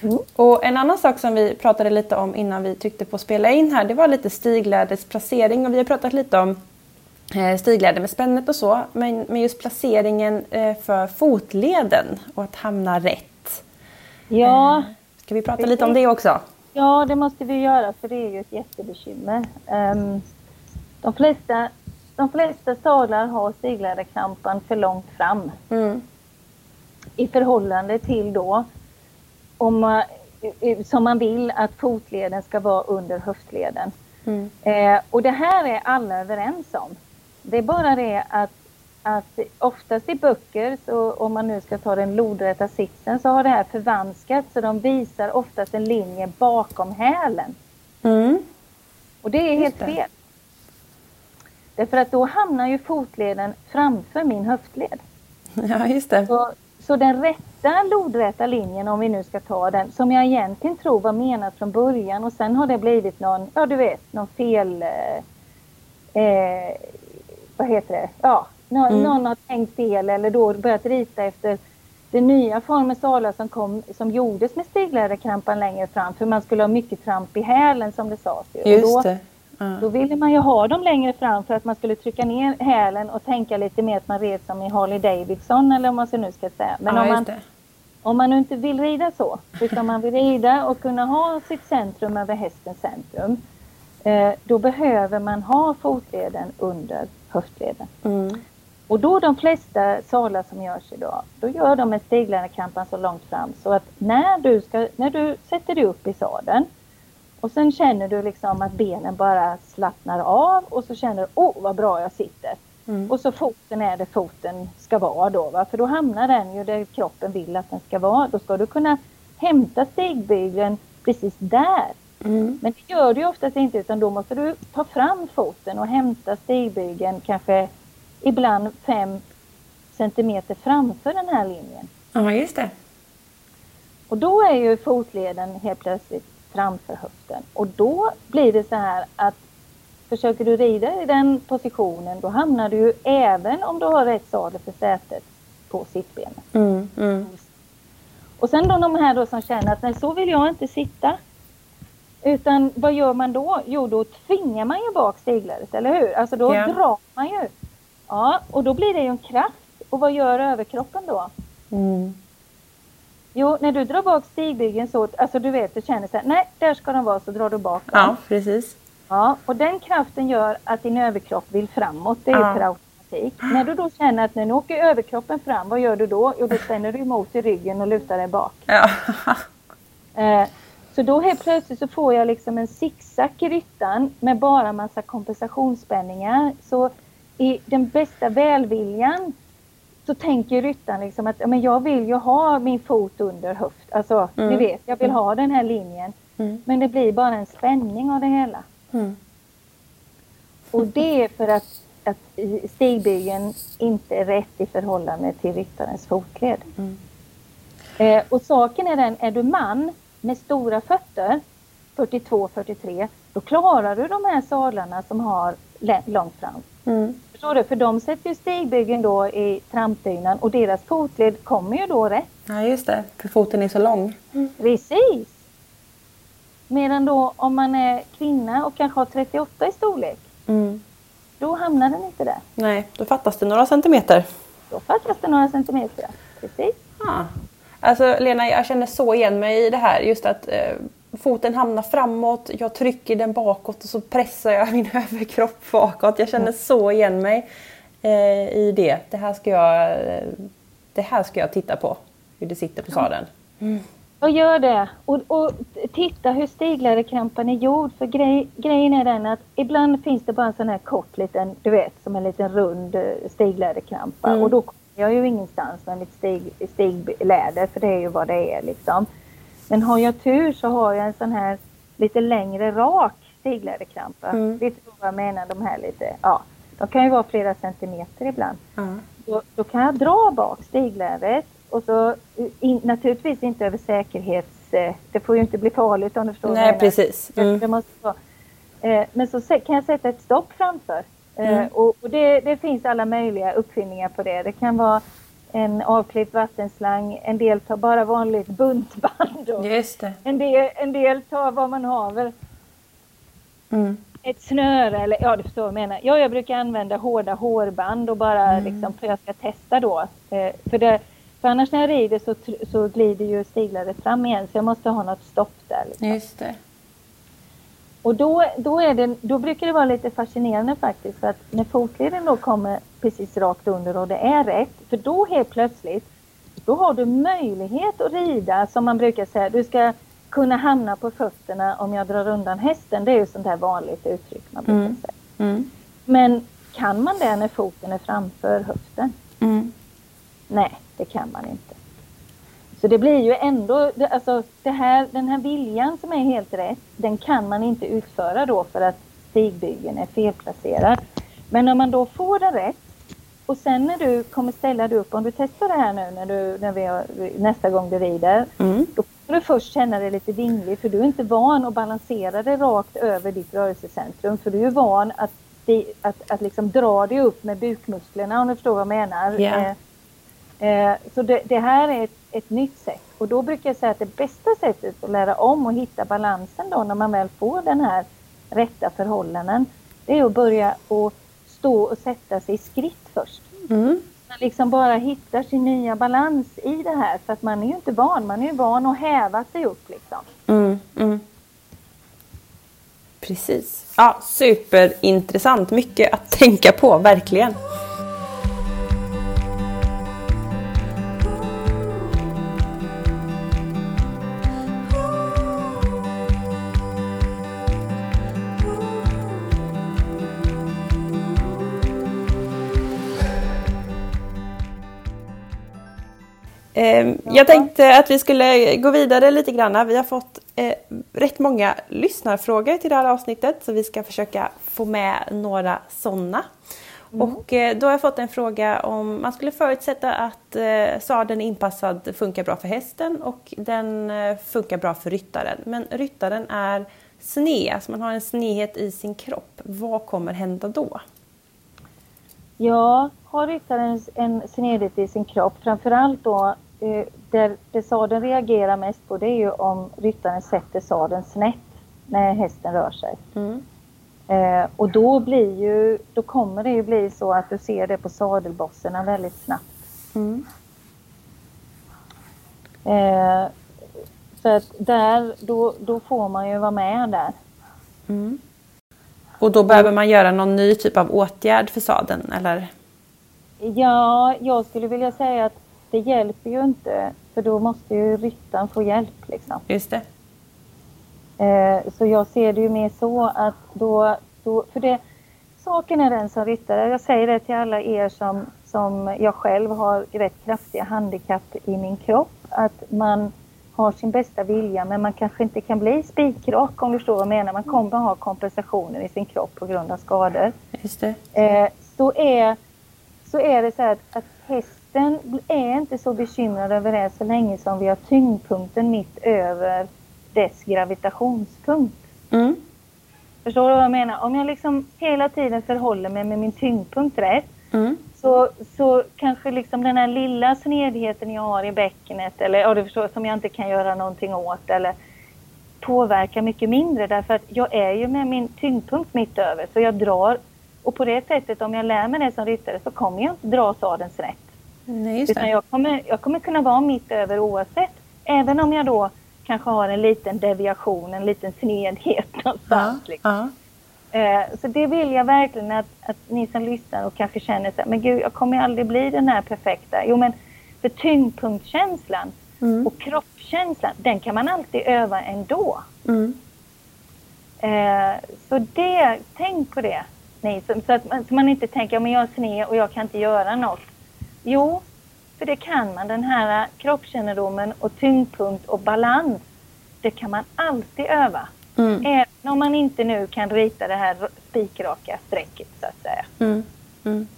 Mm. Och en annan sak som vi pratade lite om innan vi tryckte på spela in här, det var lite stigläders placering och vi har pratat lite om eh, stigläder med spännet och så, men, men just placeringen eh, för fotleden och att hamna rätt. Ja. Eh, ska vi prata lite om det också? Ja, det måste vi göra för det är ju ett jättebekymmer. Um, de, flesta, de flesta sadlar har stigläderkrampan för långt fram. Mm i förhållande till då om man, som man vill att fotleden ska vara under höftleden. Mm. Eh, och det här är alla överens om. Det är bara det att, att oftast i böcker, så om man nu ska ta den lodrätta sitsen, så har det här förvanskats så de visar oftast en linje bakom hälen. Mm. Och det är helt fel. Därför att då hamnar ju fotleden framför min höftled. Ja, just det. Så, så den rätta lodräta linjen, om vi nu ska ta den, som jag egentligen tror var menad från början och sen har det blivit någon, ja du vet, någon fel... Eh, eh vad heter det? Ja, någon, mm. någon har tänkt fel eller då börjat rita efter den nya formen salar som, kom, som gjordes med stigläderkrampan längre fram för man skulle ha mycket tramp i hälen som det sades. Just och då, det. Mm. Då ville man ju ha dem längre fram för att man skulle trycka ner hälen och tänka lite mer att man red som i Harley Davidson eller om man så nu ska säga. Men ja, om, man, om man nu inte vill rida så, utan man vill rida och kunna ha sitt centrum över hästens centrum. Eh, då behöver man ha fotleden under höftleden. Mm. Och då de flesta salar som görs idag, då gör de en stegläderkampan så långt fram så att när du, ska, när du sätter dig upp i sadeln och sen känner du liksom att benen bara slappnar av och så känner du, åh oh, vad bra jag sitter. Mm. Och så foten är det foten ska vara då, va? för då hamnar den ju där kroppen vill att den ska vara. Då ska du kunna hämta stegbygeln precis där. Mm. Men det gör du oftast inte utan då måste du ta fram foten och hämta stegbygeln kanske ibland fem centimeter framför den här linjen. Ja, just det. Och då är ju fotleden helt plötsligt framför höften. Och då blir det så här att försöker du rida i den positionen då hamnar du ju även om du har rätt sadel för sätet på sittbenet. Mm, mm. Och sen då de här då som känner att nej så vill jag inte sitta. Utan vad gör man då? Jo då tvingar man ju bak stegläret, eller hur? Alltså då yeah. drar man ju. Ja, och då blir det ju en kraft. Och vad gör överkroppen då? Mm. Jo, när du drar bak stigbygeln så, alltså du vet, du känner så här, nej, där ska de vara, så drar du bak dem. Ja, precis. Ja, och den kraften gör att din överkropp vill framåt, det är ja. per automatik. När du då känner att nu åker överkroppen fram, vad gör du då? Jo, då spänner du emot i ryggen och lutar dig bak. Ja. eh, så då helt plötsligt så får jag liksom en zigzag i ryttan med bara massa kompensationsspänningar. Så i den bästa välviljan så tänker ryttaren liksom att men jag vill ju ha min fot under höft. Alltså, mm. ni vet, jag vill ha den här linjen. Mm. Men det blir bara en spänning av det hela. Mm. Och det är för att, att stigbygeln inte är rätt i förhållande till ryttarens fotled. Mm. Eh, och saken är den, är du man med stora fötter, 42-43, då klarar du de här sadlarna som har långt fram. Förstår du? För de sätter ju stigbygeln då i trampdynan och deras fotled kommer ju då rätt. Ja just det, för foten är så lång. Mm. Precis! Medan då om man är kvinna och kanske har 38 i storlek, mm. då hamnar den inte där. Nej, då fattas det några centimeter. Då fattas det några centimeter. Precis. Ah. Alltså Lena, jag känner så igen mig i det här. Just att eh, foten hamnar framåt, jag trycker den bakåt och så pressar jag min överkropp bakåt. Jag känner så igen mig eh, i det. Det här, ska jag, eh, det här ska jag titta på, hur det sitter på sadeln. Mm. Och gör det. Och, och titta hur stegläderkrampan är gjord. För grej, grejen är den att ibland finns det bara en sån här kort liten, du vet, som en liten rund eh, stegläderkrampa. Mm. Och då kommer jag ju ingenstans med mitt steg, stegläder, för det är ju vad det är liksom. Men har jag tur så har jag en sån här lite längre rak stegläderkrampa. Mm. Vet du vad jag menar? De här lite, ja. De kan ju vara flera centimeter ibland. Mm. Då, då, kan jag dra bak steglädret och så in, naturligtvis inte över säkerhets... Eh, det får ju inte bli farligt om du förstår Nej, precis. Mm. Det måste vara. Eh, men så kan jag sätta ett stopp framför. Eh, mm. Och, och det, det, finns alla möjliga uppfinningar på det. Det kan vara en avklippt vattenslang, en del tar bara vanligt buntband. Det. En, del, en del tar vad man haver. Mm. Ett snöre eller ja du förstår vad jag menar. Ja, jag brukar använda hårda hårband och bara mm. liksom för jag ska testa då. Eh, för, det, för annars när jag rider så, så glider ju stiglaret fram igen så jag måste ha något stopp där. Liksom. Just det. Och då, då, är det, då brukar det vara lite fascinerande faktiskt för att när fotleden då kommer precis rakt under och det är rätt, för då helt plötsligt då har du möjlighet att rida som man brukar säga, du ska kunna hamna på fötterna om jag drar undan hästen. Det är ju sånt här vanligt uttryck man brukar mm. säga. Mm. Men kan man det när foten är framför höften? Mm. Nej, det kan man inte. Så det blir ju ändå, alltså här, den här viljan som är helt rätt, den kan man inte utföra då för att stigbyggen är felplacerad. Men när man då får den rätt och sen när du kommer ställa dig upp, om du testar det här nu när du, när vi har, nästa gång du rider, mm. då kommer du först känna dig lite vinglig för du är inte van att balansera dig rakt över ditt rörelsecentrum för du är van att, att, att liksom dra dig upp med bukmusklerna om du förstår vad jag menar. Yeah. Eh, så det, det, här är ett, ett, nytt sätt och då brukar jag säga att det bästa sättet att lära om och hitta balansen då när man väl får den här rätta förhållanden, det är att börja att stå och sätta sig i skritt först. Mm. Man liksom bara hittar sin nya balans i det här för att man är ju inte van, man är ju van att häva sig upp liksom. Mm, mm. Precis. Ja, superintressant. Mycket att tänka på, verkligen. Jag tänkte att vi skulle gå vidare lite grann. Vi har fått eh, rätt många lyssnarfrågor till det här avsnittet så vi ska försöka få med några sådana. Mm. Och eh, då har jag fått en fråga om man skulle förutsätta att eh, sadeln inpassad funkar bra för hästen och den eh, funkar bra för ryttaren. Men ryttaren är sned, alltså man har en snedhet i sin kropp. Vad kommer hända då? Ja, har ryttaren en snedhet i sin kropp, framförallt då eh, där, där sadeln reagerar mest på det är ju om ryttaren sätter sadeln snett när hästen rör sig. Mm. Eh, och då blir ju, då kommer det ju bli så att du ser det på sadelbosserna väldigt snabbt. Mm. Eh, så att där, då, då får man ju vara med där. Mm. Och då behöver man göra någon ny typ av åtgärd för sadeln eller? Ja, jag skulle vilja säga att det hjälper ju inte för då måste ju ryttaren få hjälp. Liksom. Just det. Eh, så jag ser det ju mer så att då, då, för det, saken är den som ryttare, jag säger det till alla er som, som jag själv har rätt kraftiga handikapp i min kropp, att man har sin bästa vilja men man kanske inte kan bli spikrak om du förstår vad jag menar. Man kommer att ha kompensationer i sin kropp på grund av skador. Just det. Eh, så, är, så är det så att, att häst hästen är inte så bekymrad över det så länge som vi har tyngdpunkten mitt över dess gravitationspunkt. Mm. Förstår du vad jag menar? Om jag liksom hela tiden förhåller mig med min tyngdpunkt rätt mm. så, så kanske liksom den här lilla snedheten jag har i bäckenet eller ja, du förstår, som jag inte kan göra någonting åt eller påverkar mycket mindre därför att jag är ju med min tyngdpunkt mitt över så jag drar och på det sättet om jag lär mig det som ryttare så kommer jag inte dra sadens rätt. Nej, Utan jag kommer, jag kommer kunna vara mitt över oavsett. Även om jag då kanske har en liten deviation, en liten snedhet någonstans. Ja, liksom. ja. Eh, så det vill jag verkligen att, att ni som lyssnar och kanske känner så men gud, jag kommer aldrig bli den här perfekta. Jo, men för tyngdpunktskänslan mm. och kroppskänslan, den kan man alltid öva ändå. Mm. Eh, så det, tänk på det. Nej, så, så, att man, så man inte tänker, men jag är sned och jag kan inte göra något. Jo, för det kan man. Den här kroppskännedomen och tyngdpunkt och balans, det kan man alltid öva. Mm. Även om man inte nu kan rita det här spikraka strecket så att säga. Mm. Mm.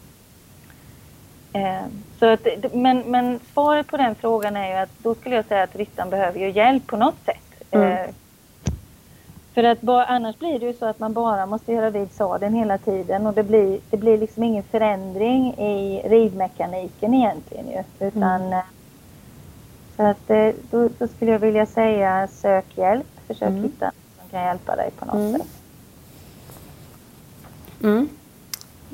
Eh, så att, men, men svaret på den frågan är ju att då skulle jag säga att ryttaren behöver ju hjälp på något sätt. Mm. Eh, för att bara, annars blir det ju så att man bara måste göra vid sadeln hela tiden och det blir, det blir liksom ingen förändring i ridmekaniken egentligen ju. Utan, mm. Så att eh, då, då, skulle jag vilja säga sök hjälp, försök mm. hitta någon som kan hjälpa dig på något mm. sätt. Mm.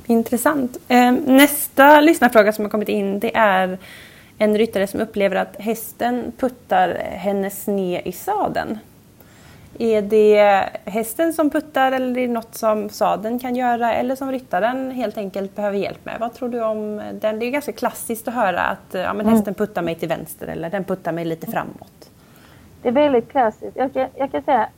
Intressant. Eh, nästa lyssnarfråga som har kommit in det är en ryttare som upplever att hästen puttar henne sned i sadeln. Är det hästen som puttar eller är det något som sadeln kan göra eller som ryttaren helt enkelt behöver hjälp med? Vad tror du om den? Det är ganska klassiskt att höra att ja, men hästen mm. puttar mig till vänster eller den puttar mig lite framåt. Det är väldigt klassiskt. Jag kan, jag kan säga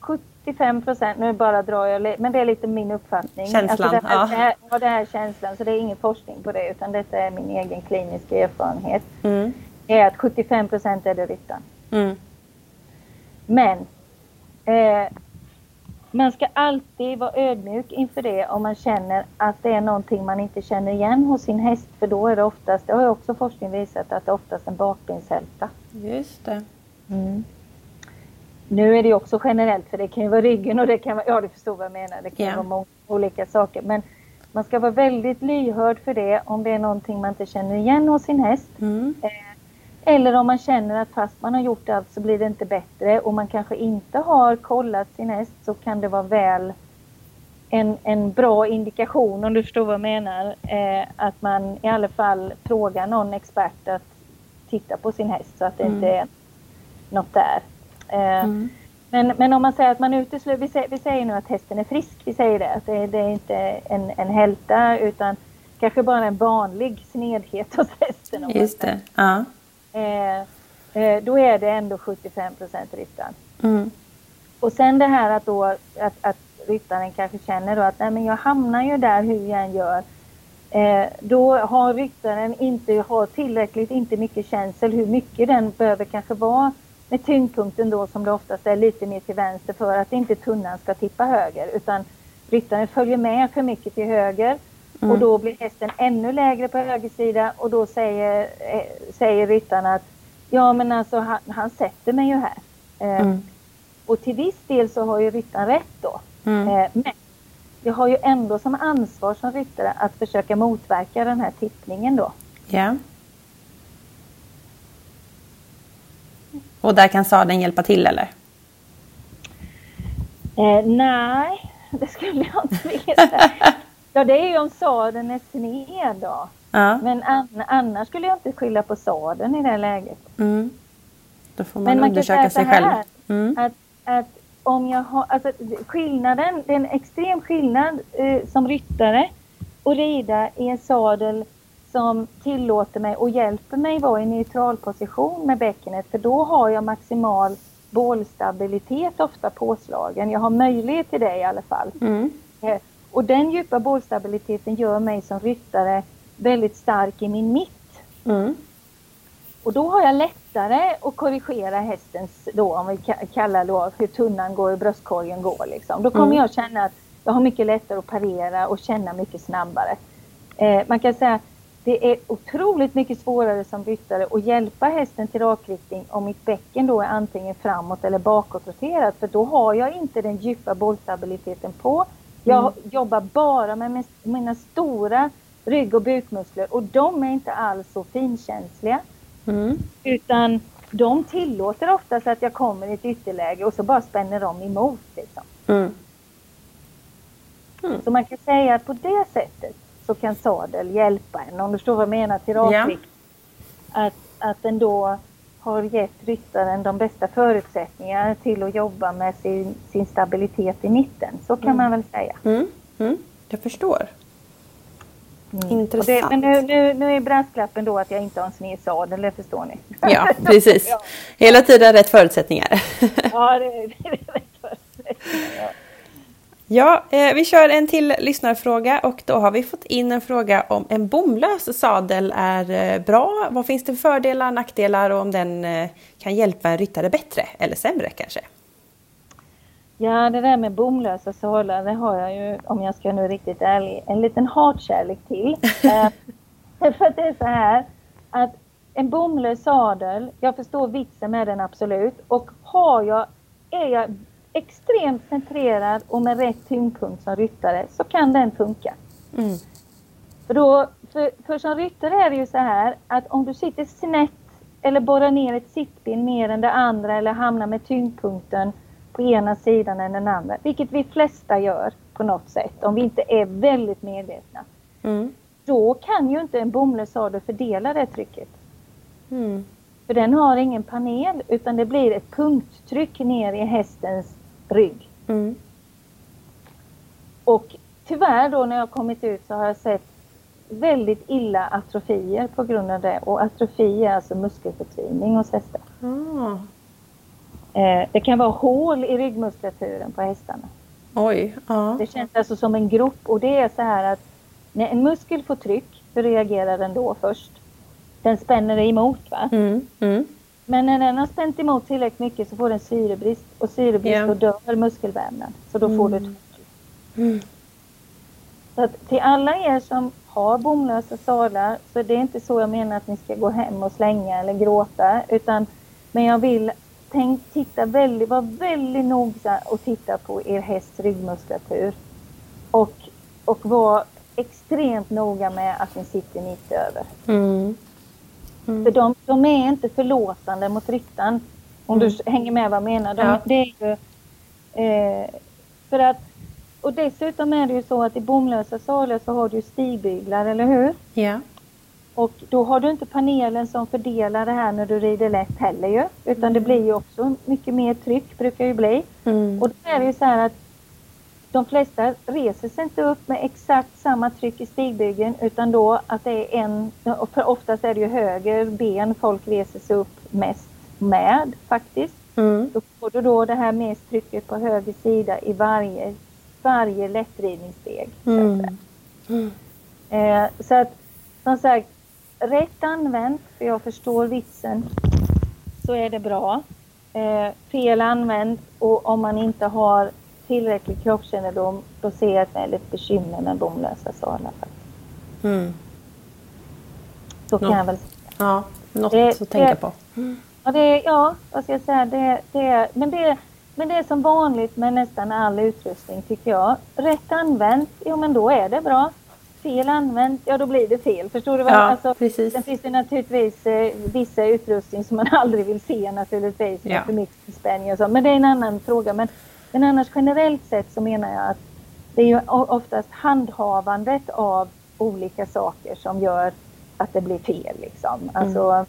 75 procent, nu bara drar jag, men det är lite min uppfattning. Känslan, alltså det, här, ja. det, här, ja, det här är känslan, så det är ingen forskning på det utan detta är min egen kliniska erfarenhet. Mm. är att 75 procent är det ryttaren. Mm. Men Eh, man ska alltid vara ödmjuk inför det om man känner att det är någonting man inte känner igen hos sin häst. För då är det oftast, det har ju också forskning visat, att det är oftast en bakbenshälta. Just det. Mm. Nu är det också generellt, för det kan ju vara ryggen och det kan vara, ja du förstår vad jag menar, det kan yeah. vara många olika saker. Men man ska vara väldigt lyhörd för det om det är någonting man inte känner igen hos sin häst. Mm. Eh, eller om man känner att fast man har gjort allt så blir det inte bättre och man kanske inte har kollat sin häst så kan det vara väl en, en bra indikation, om du förstår vad jag menar, eh, att man i alla fall frågar någon expert att titta på sin häst så att det mm. inte är något där. Eh, mm. men, men om man säger att man utesluter, vi, säger, vi säger nu att hästen är frisk, vi säger det, att det, det är inte en, en hälta utan kanske bara en vanlig snedhet hos hästen. Just det, ja. Eh, eh, då är det ändå 75 procent ryttaren. Mm. Och sen det här att, då, att, att ryttaren kanske känner då att nej, men jag hamnar ju där hur jag än gör. Eh, då har ryttaren inte har tillräckligt, inte mycket känsel hur mycket den behöver kanske vara med tyngdpunkten då som det oftast är lite mer till vänster för att inte tunnan ska tippa höger utan ryttaren följer med för mycket till höger Mm. Och då blir hästen ännu lägre på höger sida och då säger, eh, säger ryttaren att ja men alltså han, han sätter mig ju här. Eh, mm. Och till viss del så har ju ryttaren rätt då. Mm. Eh, men jag har ju ändå som ansvar som ryttare att försöka motverka den här tippningen då. Ja. Och där kan sadeln hjälpa till eller? Eh, nej, det skulle jag inte vilja säga. Ja, det är ju om sadeln är sned då. Ja. Men an annars skulle jag inte skylla på sadeln i det läget. Mm. Då får man, man undersöka sig själv. Mm. Att, att om jag har, alltså skillnaden, det är en extrem skillnad eh, som ryttare och rida i en sadel som tillåter mig och hjälper mig vara i neutral position med bäckenet för då har jag maximal bålstabilitet ofta påslagen. Jag har möjlighet till det i alla fall. Mm. Och den djupa bålstabiliteten gör mig som ryttare väldigt stark i min mitt. Mm. Och då har jag lättare att korrigera hästens, då, om vi kallar då hur tunnan går och bröstkorgen går. Liksom. Då kommer mm. jag känna att jag har mycket lättare att parera och känna mycket snabbare. Eh, man kan säga det är otroligt mycket svårare som ryttare att hjälpa hästen till rakriktning om mitt bäcken då är antingen framåt eller bakåtroterat. För då har jag inte den djupa bollstabiliteten på jag mm. jobbar bara med mina stora rygg och bukmuskler och de är inte alls så finkänsliga. Mm. Utan de tillåter oftast att jag kommer i ett ytterläge och så bara spänner de emot. Liksom. Mm. Mm. Så man kan säga att på det sättet så kan sadel hjälpa en. Om du förstår vad jag menar till rakrikt. Ja. Att, att den då har gett ryttaren de bästa förutsättningarna till att jobba med sin, sin stabilitet i mitten. Så kan mm. man väl säga. Mm. Mm. Jag förstår. Mm. Intressant. Det, men nu, nu, nu är brasklappen då att jag inte har en sned sadel, det förstår ni. Ja, precis. ja. Hela tiden rätt förutsättningar. ja, det, det är rätt förutsättningar. Ja. Ja, eh, vi kör en till lyssnarfråga och då har vi fått in en fråga om en bomlös sadel är eh, bra. Vad finns det för fördelar, nackdelar och om den eh, kan hjälpa en ryttare bättre eller sämre kanske? Ja, det där med bomlösa sadlar, det har jag ju, om jag ska nu riktigt ärlig, en liten hatkärlek till. eh, för att det är så här att en bomlös sadel, jag förstår vitsen med den absolut och har jag, är jag extremt centrerad och med rätt tyngdpunkt som ryttare så kan den funka. Mm. För, då, för, för som ryttare är det ju så här att om du sitter snett eller borrar ner ett sittben mer än det andra eller hamnar med tyngdpunkten på ena sidan än den andra, vilket vi flesta gör på något sätt om vi inte är väldigt medvetna. Mm. Då kan ju inte en bomlös sadel fördela det trycket. Mm. För den har ingen panel utan det blir ett punkttryck ner i hästens rygg. Mm. Och tyvärr då när jag kommit ut så har jag sett väldigt illa atrofier på grund av det. Och atrofi är alltså muskelförtvining hos hästar. Mm. Eh, det kan vara hål i ryggmuskulaturen på hästarna. Oj, ja. Det känns alltså som en grop och det är så här att när en muskel får tryck, hur reagerar den då först? Den spänner emot va? Mm, mm. Men när den har spänt emot tillräckligt mycket så får den syrebrist och syrebrist yeah. då dör muskelvävnad. Så då mm. får du mm. mm. Så att till alla er som har bomlösa sadlar så det är inte så jag menar att ni ska gå hem och slänga eller gråta utan men jag vill tänk, titta väldigt, var väldigt noga och titta på er hästs ryggmuskulatur. Och, och var extremt noga med att ni sitter mitt över. Mm. Mm. För de, de, är inte förlåtande mot ryttaren. Om mm. du hänger med vad jag menar. De, ja. det är ju, eh, för att, och dessutom är det ju så att i bomlösa sadlar så har du stigbyglar, eller hur? Ja. Och då har du inte panelen som fördelar det här när du rider lätt heller ju. Utan mm. det blir ju också mycket mer tryck, brukar ju bli. Mm. Och då är det ju så här att de flesta reser sig inte upp med exakt samma tryck i stigbygeln utan då att det är en, för oftast är det ju höger ben folk reser sig upp mest med faktiskt. Mm. Då får du då det här mest trycket på höger sida i varje, varje lättridningssteg. Mm. Mm. Eh, så att som sagt, rätt använt, för jag förstår vitsen, så är det bra. Eh, fel använt och om man inte har tillräcklig kroppskännedom, då ser jag ett väldigt bekymmer med bomlösa sadlar. Mm. Så kan Nå jag väl säga. Ja, något det, att tänka på. Ja, det, ja, vad ska jag säga? Det, det, men, det, men det är som vanligt med nästan all utrustning tycker jag. Rätt använt, jo men då är det bra. Fel använt, ja då blir det fel. Förstår du? Vad? Ja, alltså, precis. Sen finns det naturligtvis eh, vissa utrustning som man aldrig vill se naturligtvis. Ja. För mycket spänning och så. Men det är en annan fråga. Men men annars generellt sett så menar jag att det är ju oftast handhavandet av olika saker som gör att det blir fel. Liksom. Mm. Alltså,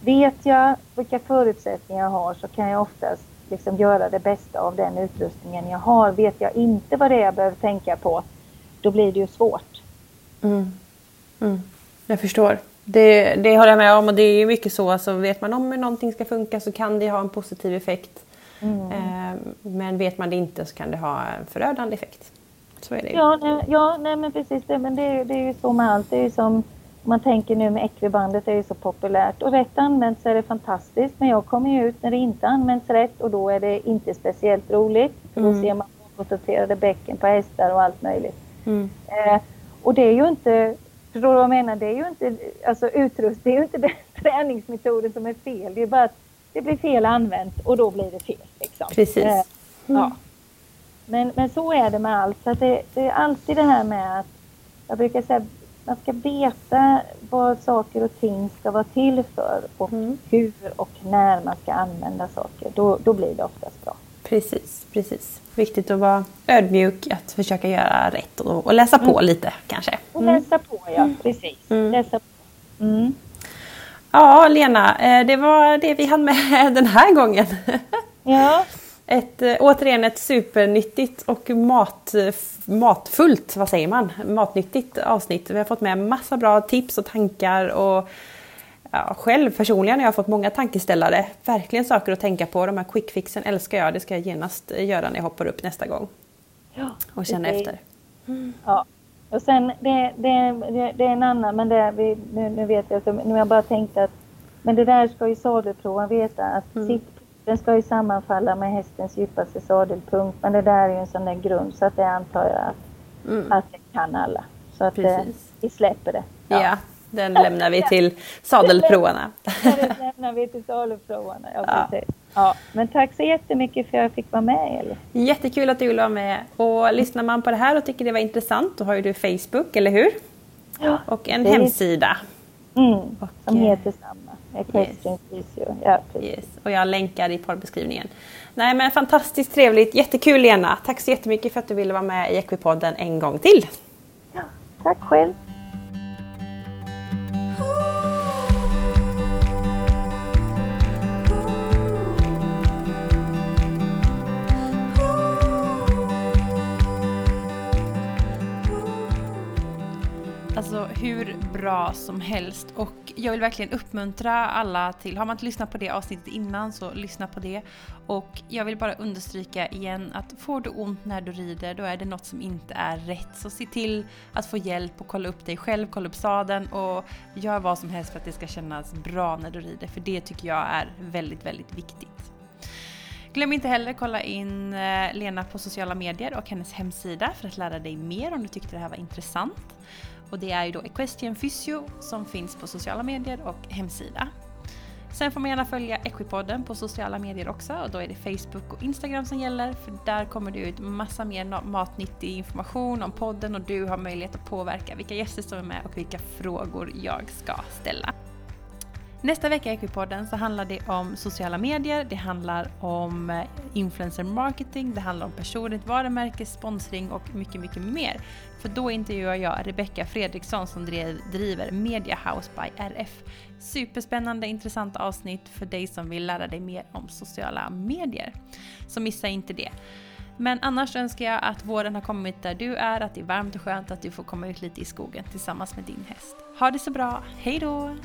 vet jag vilka förutsättningar jag har så kan jag oftast liksom göra det bästa av den utrustningen jag har. Vet jag inte vad det är jag behöver tänka på, då blir det ju svårt. Mm. Mm. Jag förstår. Det, det håller jag med om och det är mycket så. Alltså, vet man om hur någonting ska funka så kan det ha en positiv effekt. Mm. Eh, men vet man det inte så kan det ha en förödande effekt. Så är det Ja, nej, ja nej, men precis. Det, men det, det är ju så med allt. Det är ju som man tänker nu med Equibandet är ju så populärt och rätt använt så är det fantastiskt. Men jag kommer ju ut när det inte används rätt och då är det inte speciellt roligt. För då mm. ser man koncentrerade bäcken på hästar och allt möjligt. Mm. Eh, och det är ju inte, förstår du vad jag menar? Det är ju inte, alltså utrustning, det är ju inte den träningsmetoden som är fel. Det är bara att det blir fel använt och då blir det fel. Liksom. Precis. Eh, mm. ja. men, men så är det med allt. Så det, det, är alltid det här med att jag brukar säga man ska veta vad saker och ting ska vara till för och mm. hur och när man ska använda saker. Då, då blir det oftast bra. Precis, precis. Viktigt att vara ödmjuk, att försöka göra rätt och, och läsa på mm. lite kanske. mm. läsa på ja, precis. Mm. Läsa på. Ja, Lena, eh, det var det vi hann med den här gången. Ja. Ett, eh, återigen ett supernyttigt och mat, matfullt, vad säger man, matnyttigt avsnitt. Vi har fått med massa bra tips och tankar och ja, själv personligen har jag fått många tankeställare. Verkligen saker att tänka på. De här quickfixen älskar jag. Det ska jag genast göra när jag hoppar upp nästa gång. Ja, och känna det, efter. Mm. Ja. Och sen det, det, det, det, är en annan, men det, vi, nu, nu vet jag, nu har jag bara tänkt att men det där ska ju sadelprovan veta att mm. sittpunkten ska ju sammanfalla med hästens djupaste sadelpunkt. Men det där är ju en sån där grund så att det antar jag att, mm. att det kan alla. Så att det, vi släpper det. Ja. ja. Den lämnar vi till sadelprovarna. Den lämnar vi till sadelprovarna, ja, ja. Ja, men tack så jättemycket för att jag fick vara med Eli. Jättekul att du ville vara med. Och lyssnar man på det här och tycker det var intressant då har ju du Facebook, eller hur? Ja. Och en hemsida. Mm, och, som heter samma. Equestrian yes. Physio. Ja, yes. Och jag länkar i poddbeskrivningen. Nej men fantastiskt trevligt, jättekul Lena. Tack så jättemycket för att du ville vara med i Equipodden en gång till. Ja, tack själv. Hur bra som helst och jag vill verkligen uppmuntra alla till, har man inte lyssnat på det avsnittet innan så lyssna på det. Och jag vill bara understryka igen att får du ont när du rider då är det något som inte är rätt. Så se till att få hjälp och kolla upp dig själv, kolla upp sadeln och gör vad som helst för att det ska kännas bra när du rider för det tycker jag är väldigt, väldigt viktigt. Glöm inte heller kolla in eh, Lena på sociala medier och hennes hemsida för att lära dig mer om du tyckte det här var intressant. Och det är ju då Equestrian Physio som finns på sociala medier och hemsida. Sen får man gärna följa Equipodden på sociala medier också och då är det Facebook och Instagram som gäller för där kommer det ut massa mer matnyttig information om podden och du har möjlighet att påverka vilka gäster som är med och vilka frågor jag ska ställa. Nästa vecka i Equipodden så handlar det om sociala medier, det handlar om eh, influencer marketing, det handlar om personligt varumärke, sponsring och mycket, mycket mer. För då intervjuar jag Rebecka Fredriksson som driver Media House by RF. Superspännande, intressant avsnitt för dig som vill lära dig mer om sociala medier. Så missa inte det. Men annars önskar jag att våren har kommit där du är, att det är varmt och skönt, att du får komma ut lite i skogen tillsammans med din häst. Ha det så bra, hejdå!